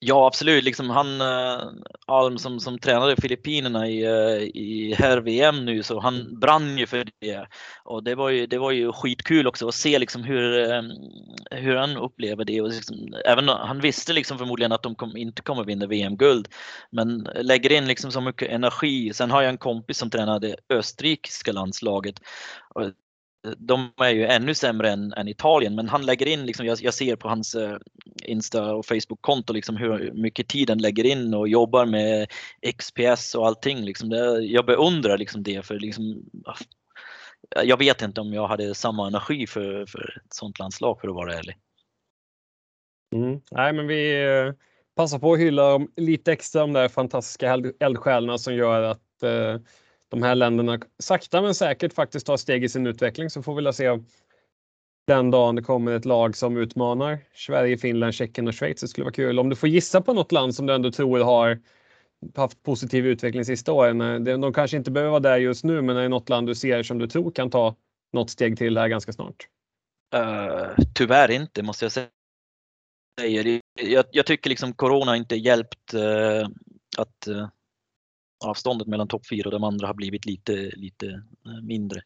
Ja absolut, liksom han eh, Alm som, som tränade Filippinerna i, eh, i herr-VM nu så han brann ju för det. Och det var ju, det var ju skitkul också att se liksom hur, eh, hur han upplever det. Och liksom, även, han visste liksom förmodligen att de kom, inte kommer vinna VM-guld. Men lägger in liksom så mycket energi. Sen har jag en kompis som tränade österrikiska landslaget. De är ju ännu sämre än, än Italien, men han lägger in, liksom, jag, jag ser på hans eh, Insta och Facebook-konto liksom, hur mycket tid han lägger in och jobbar med XPS och allting. Liksom. Det, jag beundrar liksom, det, för liksom, ah, jag vet inte om jag hade samma energi för, för ett sånt landslag för att vara ärlig. Mm. Nej, men vi eh, passar på att hylla lite extra de där fantastiska eldsjälarna som gör att eh, de här länderna sakta men säkert faktiskt tar steg i sin utveckling så får vi väl se den dagen det kommer ett lag som utmanar Sverige, Finland, Tjeckien och Schweiz. Det skulle vara kul om du får gissa på något land som du ändå tror har haft positiv utveckling sista åren. Eh, de kanske inte behöver vara där just nu, men är det något land du ser som du tror kan ta något steg till här ganska snart? Uh, tyvärr inte måste jag säga. Jag, jag tycker liksom corona inte hjälpt uh, att uh, avståndet mellan topp 4 och de andra har blivit lite, lite eh, mindre.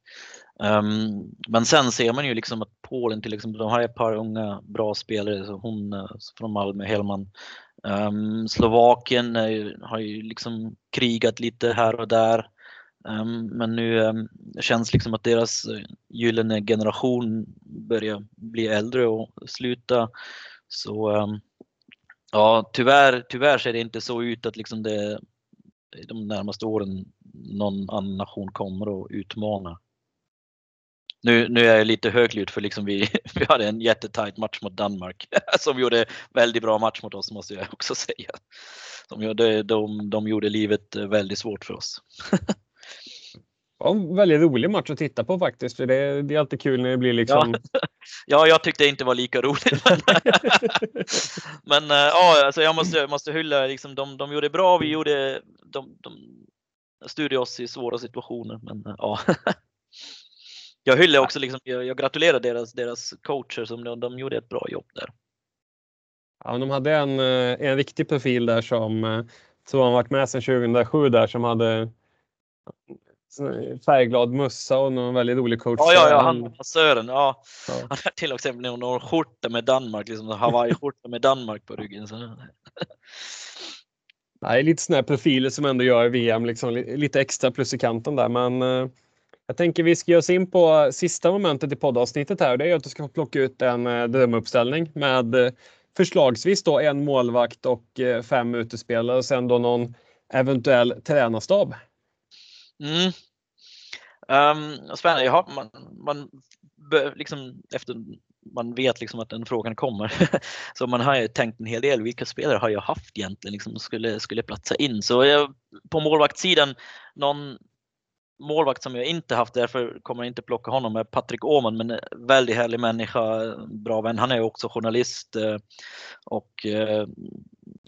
Um, men sen ser man ju liksom att Polen till exempel, de har ett par unga bra spelare, så hon eh, från Malmö, Hellman. Um, Slovakien är, har ju liksom krigat lite här och där. Um, men nu um, känns liksom att deras gyllene generation börjar bli äldre och sluta. Så ja, tyvärr, tyvärr ser det inte så ut att liksom det de närmaste åren någon annan nation kommer att utmana. Nu, nu är jag lite högljudd för liksom vi, vi hade en jättetajt match mot Danmark som gjorde väldigt bra match mot oss måste jag också säga. De gjorde, de, de gjorde livet väldigt svårt för oss var en väldigt rolig match att titta på faktiskt. För det, det är alltid kul när det blir liksom... Ja, ja jag tyckte det inte var lika roligt. Men, äh, ja, alltså jag måste, måste hylla, liksom, de, de gjorde bra, vi gjorde, de, de styrde oss i svåra situationer. Men äh, ja. Jag hyllar också, liksom, jag, jag gratulerar deras, deras coacher som de, de gjorde ett bra jobb där. Ja, de hade en, eh, en riktig profil där som som har varit med sedan 2007 där som hade färgglad mössa och någon väldigt rolig coach. Ja, ja, ja han Sören. Ja. ja. Han har till och med någon skjorta med Danmark, liksom Hawaii-skjorta med Danmark på ryggen. Så. Nej, lite sådana profiler som ändå gör VM liksom, lite extra plus i kanten där. Men eh, jag tänker vi ska ge oss in på sista momentet i poddavsnittet här. Det är att du ska plocka ut en eh, drömuppställning med eh, förslagsvis då en målvakt och eh, fem utespelare och sen då någon eventuell tränarstab. Mm. Um, spännande. Jaha, man, man liksom efter man vet liksom att den frågan kommer. så man har ju tänkt en hel del. Vilka spelare har jag haft egentligen liksom skulle, skulle platsa in? Så jag, på målvaktssidan, någon målvakt som jag inte haft, därför kommer jag inte plocka honom, är Patrik Åhman, men eh, väldigt härlig människa, bra vän. Han är också journalist eh, och eh,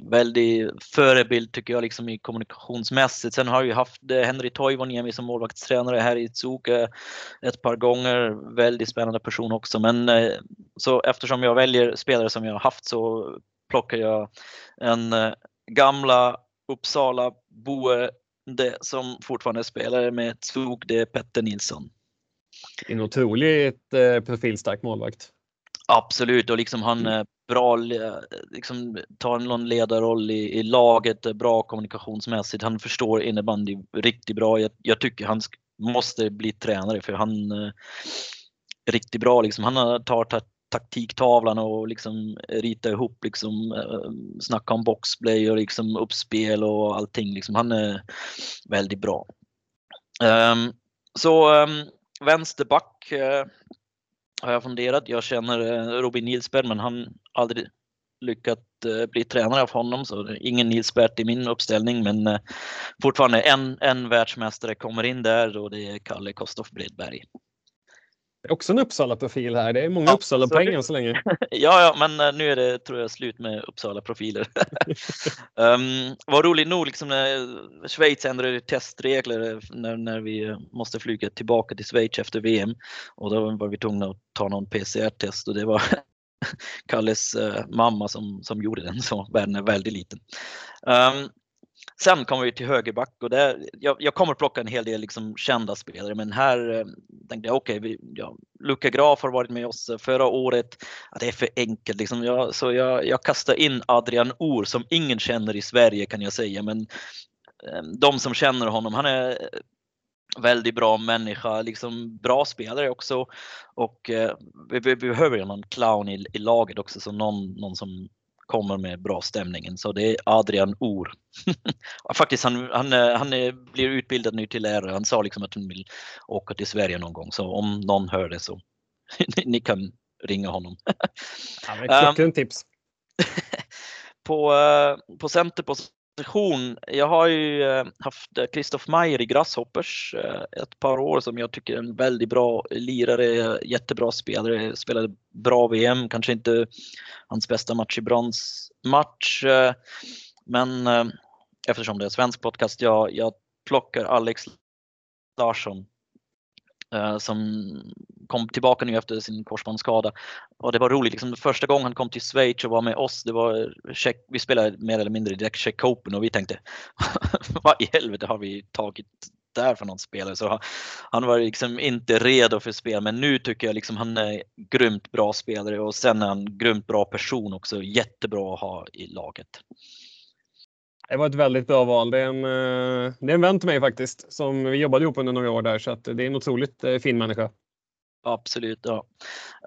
väldigt förebild tycker jag liksom i kommunikationsmässigt. Sen har jag haft Henry Toivoniemi som målvaktstränare här i Tsuke ett par gånger. Väldigt spännande person också. Men så eftersom jag väljer spelare som jag har haft så plockar jag en gamla Uppsala boe det som fortfarande spelar med Zug, det är Petter Nilsson. En otroligt eh, profilstark målvakt. Absolut och liksom han är bra, liksom tar någon ledarroll i, i laget, bra kommunikationsmässigt. Han förstår innebandy riktigt bra. Jag, jag tycker han måste bli tränare för han är riktigt bra. Liksom. Han har tagit taktiktavlan och liksom rita ihop, liksom, eh, snacka om boxplay och liksom uppspel och allting. Liksom. Han är väldigt bra. Um, så um, vänsterback uh, har jag funderat. Jag känner uh, Robin Nilsberg men han aldrig lyckats uh, bli tränare av honom så ingen Nilsbert i min uppställning men fortfarande en, en världsmästare kommer in där och det är Kalle Kostoff Bredberg. Det är också en Uppsala-profil här. Det är många ja, Uppsala-poäng än så länge. ja, ja, men eh, nu är det tror jag slut med Uppsala-profiler. um, vad roligt nog, liksom när Schweiz ändrade testregler när, när vi måste flyga tillbaka till Schweiz efter VM och då var vi tvungna att ta någon PCR-test och det var Kalles uh, mamma som, som gjorde den, så världen är väldigt liten. Um, sen kommer vi till högerback och där, jag, jag kommer plocka en hel del liksom kända spelare men här eh, tänkte jag okej, okay, ja, Luka Graf har varit med oss eh, förra året. Ja, det är för enkelt liksom. Jag, så jag, jag kastar in Adrian Or som ingen känner i Sverige kan jag säga men ehm, de som känner honom, han är eh, väldigt bra människa, liksom bra spelare också. Och eh, vi, vi, behöver ju någon clown i, i laget också, så någon, någon som kommer med bra stämningen. Så det är Adrian Or. Faktiskt, han, han, han blir utbildad nu till lärare. Han sa liksom att han vill åka till Sverige någon gång. Så om någon hör det så ni kan ringa honom. ja, um, tips. på, uh, på centerposition position. Jag har ju eh, haft eh, Christoph Meyer i Grasshoppers eh, ett par år som jag tycker är en väldigt bra lirare, jättebra spelare, spelade bra VM, kanske inte hans bästa match i bronsmatch. Men eftersom det är svensk podcast, jag, jag plockar Alex Larsson Eh, som kom tillbaka nu efter sin korsbandsskada. Och det var roligt, liksom, första gången han kom till Schweiz och var med oss, det var eh, check, vi spelade mer eller mindre direkt Check Open och vi tänkte vad i helvete har vi tagit där för någon spelare? Så han var liksom inte redo för spel, men nu tycker jag liksom han är grymt bra spelare och sen är han grymt bra person också, jättebra att ha i laget. Det var ett väldigt bra val. Det är en, eh, det är en vän till mig faktiskt som vi jobbade ihop under några år där så att det är en otroligt eh, fin människa. Absolut, ja.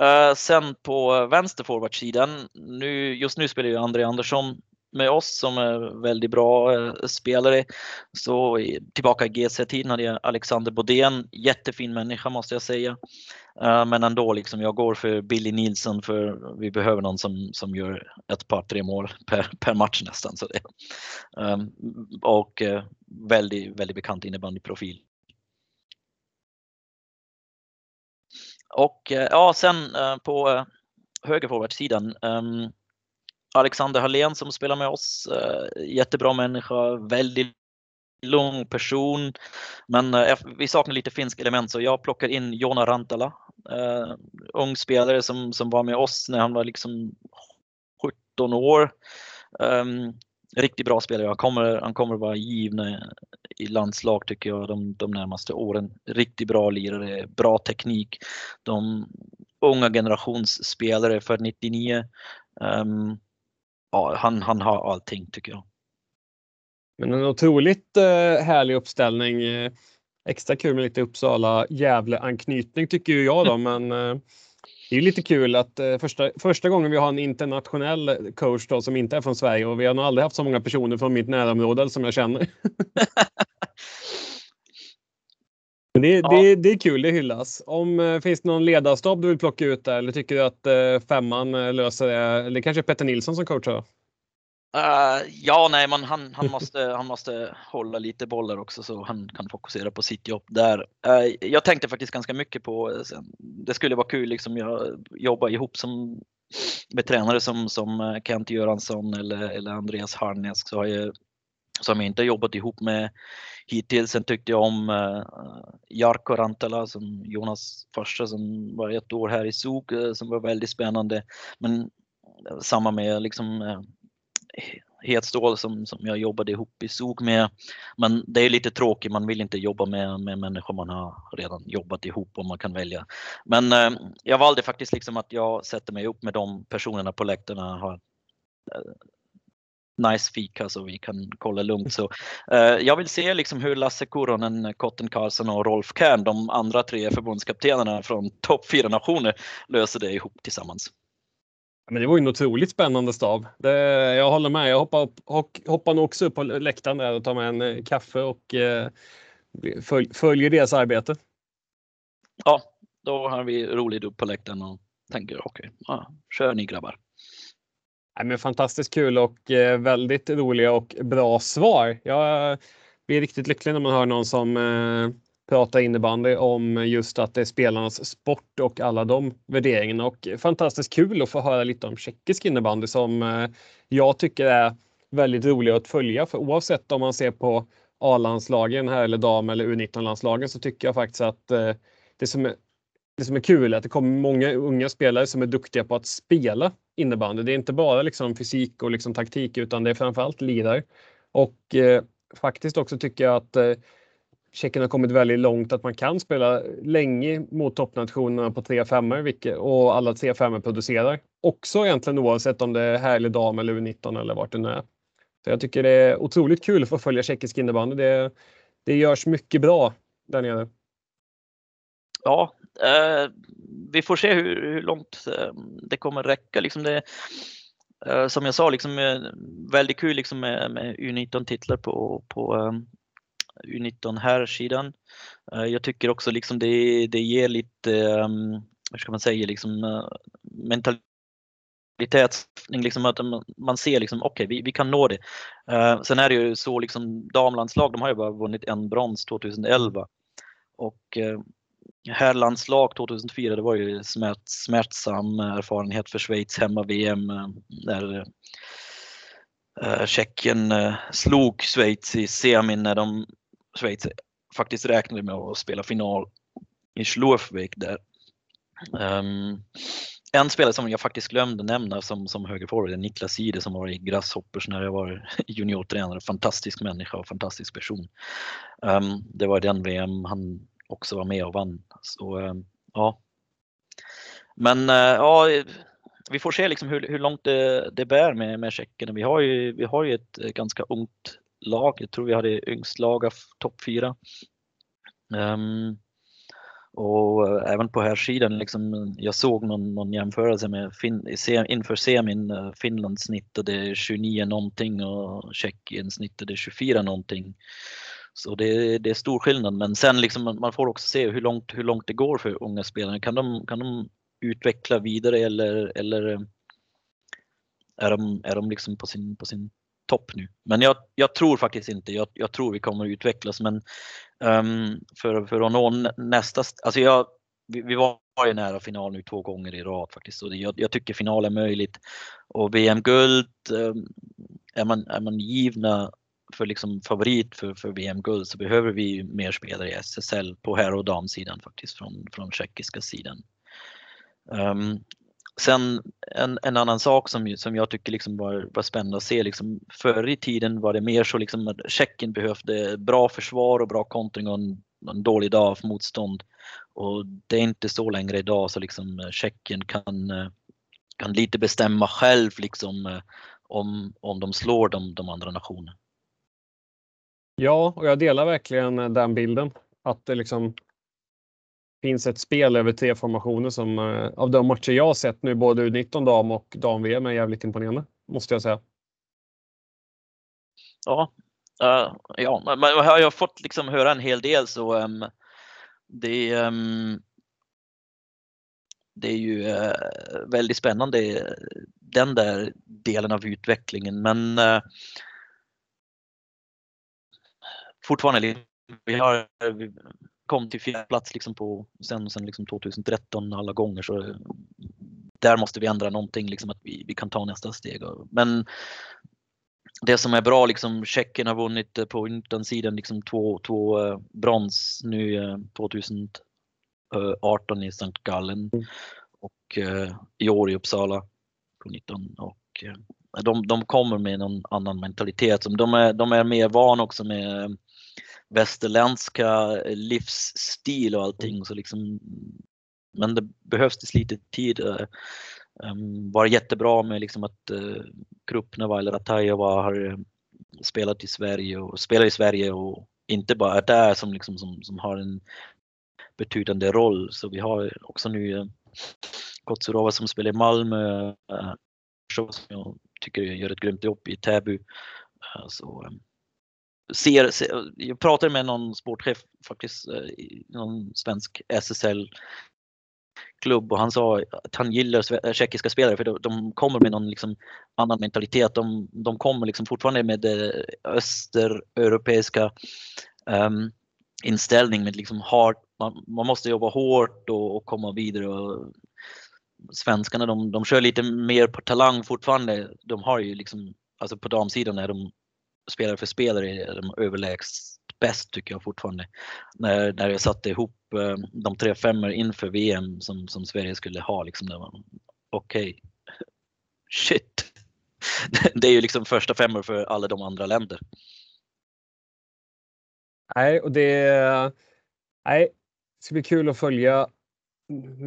Eh, sen på vänsterforwardsidan, nu, just nu spelar ju André Andersson med oss som är väldigt bra eh, spelare. Så tillbaka i GC-tiden hade jag Alexander Bodén, jättefin människa måste jag säga. Eh, men ändå, liksom, jag går för Billy Nilsson för vi behöver någon som, som gör ett par, tre mål per, per match nästan. Så det, ehm, och eh, väldigt, väldigt bekant innebandyprofil. Och ja, sen på eh, högerforwardsidan ehm, Alexander Hallén som spelar med oss. Eh, jättebra människa, väldigt lång person. Men eh, vi saknar lite finsk element så jag plockar in Jona Rantala. Uh, ung spelare som, som var med oss när han var liksom 17 år. Um, riktigt bra spelare. Han kommer, han kommer vara givna i landslag tycker jag de, de närmaste åren. Riktigt bra lirare, bra teknik. De unga generationsspelare för 99. Um, ja, han, han har allting tycker jag. Men en otroligt uh, härlig uppställning. Extra kul med lite Uppsala Gävle-anknytning tycker jag då, men uh, det är lite kul att eh, första, första gången vi har en internationell coach då, som inte är från Sverige och vi har nog aldrig haft så många personer från mitt närområde som jag känner. det, ja. det, det är kul, det hyllas. Om, eh, finns det någon ledarstab du vill plocka ut där eller tycker du att eh, femman eh, löser det? Eller kanske Petter Nilsson som coachar? Uh, ja, nej, men han, han, måste, han måste hålla lite bollar också så han kan fokusera på sitt jobb där. Uh, jag tänkte faktiskt ganska mycket på, det skulle vara kul liksom jag jobba ihop som, med tränare som, som Kent Göransson eller, eller Andreas Harnesk så har jag, som jag inte jobbat ihop med hittills. Sen tyckte jag om eh, Jarkko Rantala som Jonas första som var ett år här i SOG eh, som var väldigt spännande. Men eh, samma med liksom eh, Hetstål som, som jag jobbade ihop i SOG med. Men det är lite tråkigt, man vill inte jobba med, med människor man har redan jobbat ihop och man kan välja. Men eh, jag valde faktiskt liksom att jag sätter mig upp med de personerna på läktarna har nice fika så vi kan kolla lugnt. Så, eh, jag vill se liksom hur Lasse Kuronen, Kotten Karlsson och Rolf Kern, de andra tre förbundskaptenerna från topp fyra nationer, löser det ihop tillsammans. Men det var ju en otroligt spännande stav. Det, jag håller med. Jag hoppar, upp, hoppar nog också upp på läktaren där och tar med en eh, kaffe och eh, följ, följer deras arbete. Ja, då har vi roligt upp på läktaren och tänker okej, okay, ja, kör ni grabbar. Nej, men fantastiskt kul och eh, väldigt roliga och bra svar. Jag blir riktigt lycklig när man hör någon som eh, prata innebandy om just att det är spelarnas sport och alla de värderingarna. Och fantastiskt kul att få höra lite om tjeckisk innebandy som eh, jag tycker är väldigt rolig att följa. För oavsett om man ser på A-landslagen här eller dam eller U19-landslagen så tycker jag faktiskt att eh, det som det som är kul är att det kommer många unga spelare som är duktiga på att spela innebandy. Det är inte bara liksom fysik och liksom taktik utan det är framförallt lirar. Och eh, faktiskt också tycker jag att eh, Tjeckien har kommit väldigt långt att man kan spela länge mot toppnationerna på 3 5 och alla 3 5 producerar. Också egentligen oavsett om det är härlig dam eller U19 eller vart det nu är. Så jag tycker det är otroligt kul att få följa tjeckisk innebandy. Det, det görs mycket bra där nere. Ja, eh, vi får se hur, hur långt eh, det kommer räcka. Liksom det, eh, som jag sa, liksom, eh, väldigt kul liksom med, med U19-titlar på, på ehm, um, U19 här sidan. Eh, jag tycker också liksom det, det ger lite, um, hur ska man säga, liksom, eh, uh, mentalitet liksom att man ser liksom, okej, okay, vi, vi kan nå det. Uh, sen är det ju så liksom damlandslag, de har ju bara vunnit en brons 2011 och uh, herrlandslag 2004, det var ju smärt, smärtsam erfarenhet för Schweiz hemma-VM där eh, eh, Tjeckien eh, slog Schweiz i semin när de, Schweiz faktiskt räknade med att spela final i Schlurfweg där. Um, en spelare som jag faktiskt glömde nämna som, som högerforward är Niklas Ide som var i Grasshoppers när jag var juniortränare. Fantastisk människa och fantastisk person. Um, det var den VM han också var med och vann. Så, ehm, ja. Men eh, ja, vi får se liksom hur, hur långt det, det bär med, med Tjeckien. Vi har ju, vi har ju ett eh, ganska ungt lag. Jag tror vi hade yngst lag av topp fyra. Um, och eh, även på här sidan liksom, jag såg någon, någon jämförelse med fin, inför semin, Finland snittade 29 någonting och Tjeckien snittade 24 någonting. Så det, det, är stor skillnad men sen liksom man får också se hur långt, hur långt det går för unga spelare. Kan de, kan de utveckla vidare eller, eller eh, är de, är de liksom på sin, på sin topp nu. Men jag, jag tror faktiskt inte, jag, jag, tror vi kommer utvecklas men um, för, för att nå nästa, alltså jag, vi, vi var ju nära final nu två gånger i rad faktiskt så jag, jag tycker final är möjligt. Och VM-guld, um, ehm, är, man, är man givna för liksom favorit för, för VM-guld så behöver vi mer spelare i SSL på herr och damsidan faktiskt från, från tjeckiska sidan. Um, Sen en, en annan sak som, som jag tycker liksom var, var spännande att se, liksom, förr i tiden var det mer så liksom att Tjeckien behövde bra försvar och bra kontring och en, en dålig dag för motstånd. Och det är inte så längre idag så liksom eh, Tjeckien kan, eh, kan lite bestämma själv liksom eh, om, om de slår de, de andra nationerna. Ja, och jag delar verkligen eh, den bilden. Att det liksom finns ett spel över tre formationer som eh, av de matcher jag har sett nu, både U19 dam och dam-VM är jävligt imponerande, måste jag säga. Ja, uh, ja, men jag har fått liksom höra en hel del så um, det, um, det är ju uh, väldigt spännande den där delen av utvecklingen men uh, fortfarande vi har kom till fjärde plats liksom på, sen, sen liksom 2013 alla gånger så där måste vi ändra någonting, liksom att vi, vi kan ta nästa steg. Men det som är bra, liksom Tjeckien har vunnit på utansidan liksom två, två uh, brons nu uh, 2018 i Sankt Gallen mm. och i år i Uppsala på 19 och de, de kommer med någon annan mentalitet. De är, de är mer van också med västerländska livsstil och allting. Så liksom, men det behövs lite tid. Um, var jättebra med liksom att uh, Krupneva eller Ratajova har spelat i Sverige och spelar i Sverige och inte bara är där som, liksom, som, som har en betydande roll. Så vi har också nu uh, Kotsurova som spelar i Malmö, uh, som jag tycker gör ett grymt jobb i Täby. Uh, så, um, ser, ser, jag pratade med någon sportchef faktiskt, eh, någon svensk SSL klubb och han sa att han gillar eh, tjeckiska spelare för de kommer med någon liksom annan mentalitet. De, de kommer liksom fortfarande med eh, det östereuropeiska um, ehm, inställning med liksom hard, man, man måste jobba hårt och, och komma vidare. Och svenskarna de, de kör lite mer på talang fortfarande. De har ju liksom, alltså på damsidan är de spelare för spelare är de överlägset bäst tycker jag fortfarande. När, när jag satte ihop eh, de tre femmor inför VM som, som Sverige skulle ha. Liksom, Okej, okay. shit. Det är ju liksom första femmor för alla de andra länder. Nej, och det, nej, det ska bli kul att följa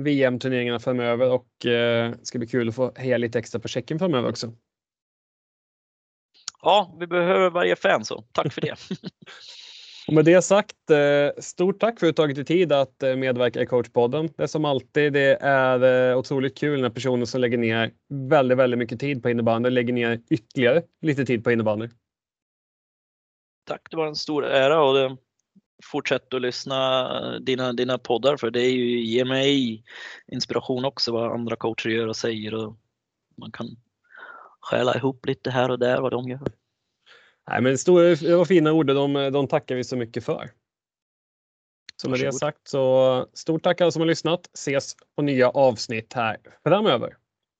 VM-turneringarna framöver och eh, ska bli kul att få heja lite extra på Tjeckien framöver också. Ja, vi behöver varje fan så tack för det. och med det sagt, eh, stort tack för att du tagit dig tid att eh, medverka i coachpodden. Det är som alltid, det är eh, otroligt kul när personer som lägger ner väldigt, väldigt mycket tid på innebandy lägger ner ytterligare lite tid på innebandy. Tack, det var en stor ära och det, fortsätt att lyssna dina, dina poddar för det är ju, ger mig inspiration också vad andra coacher gör och säger och man kan stjäla ihop lite här och där vad de gör. Nej, men det var fina ord de, de tackar vi så mycket för. Så med det sagt så stort tack alla som har lyssnat. Ses på nya avsnitt här framöver.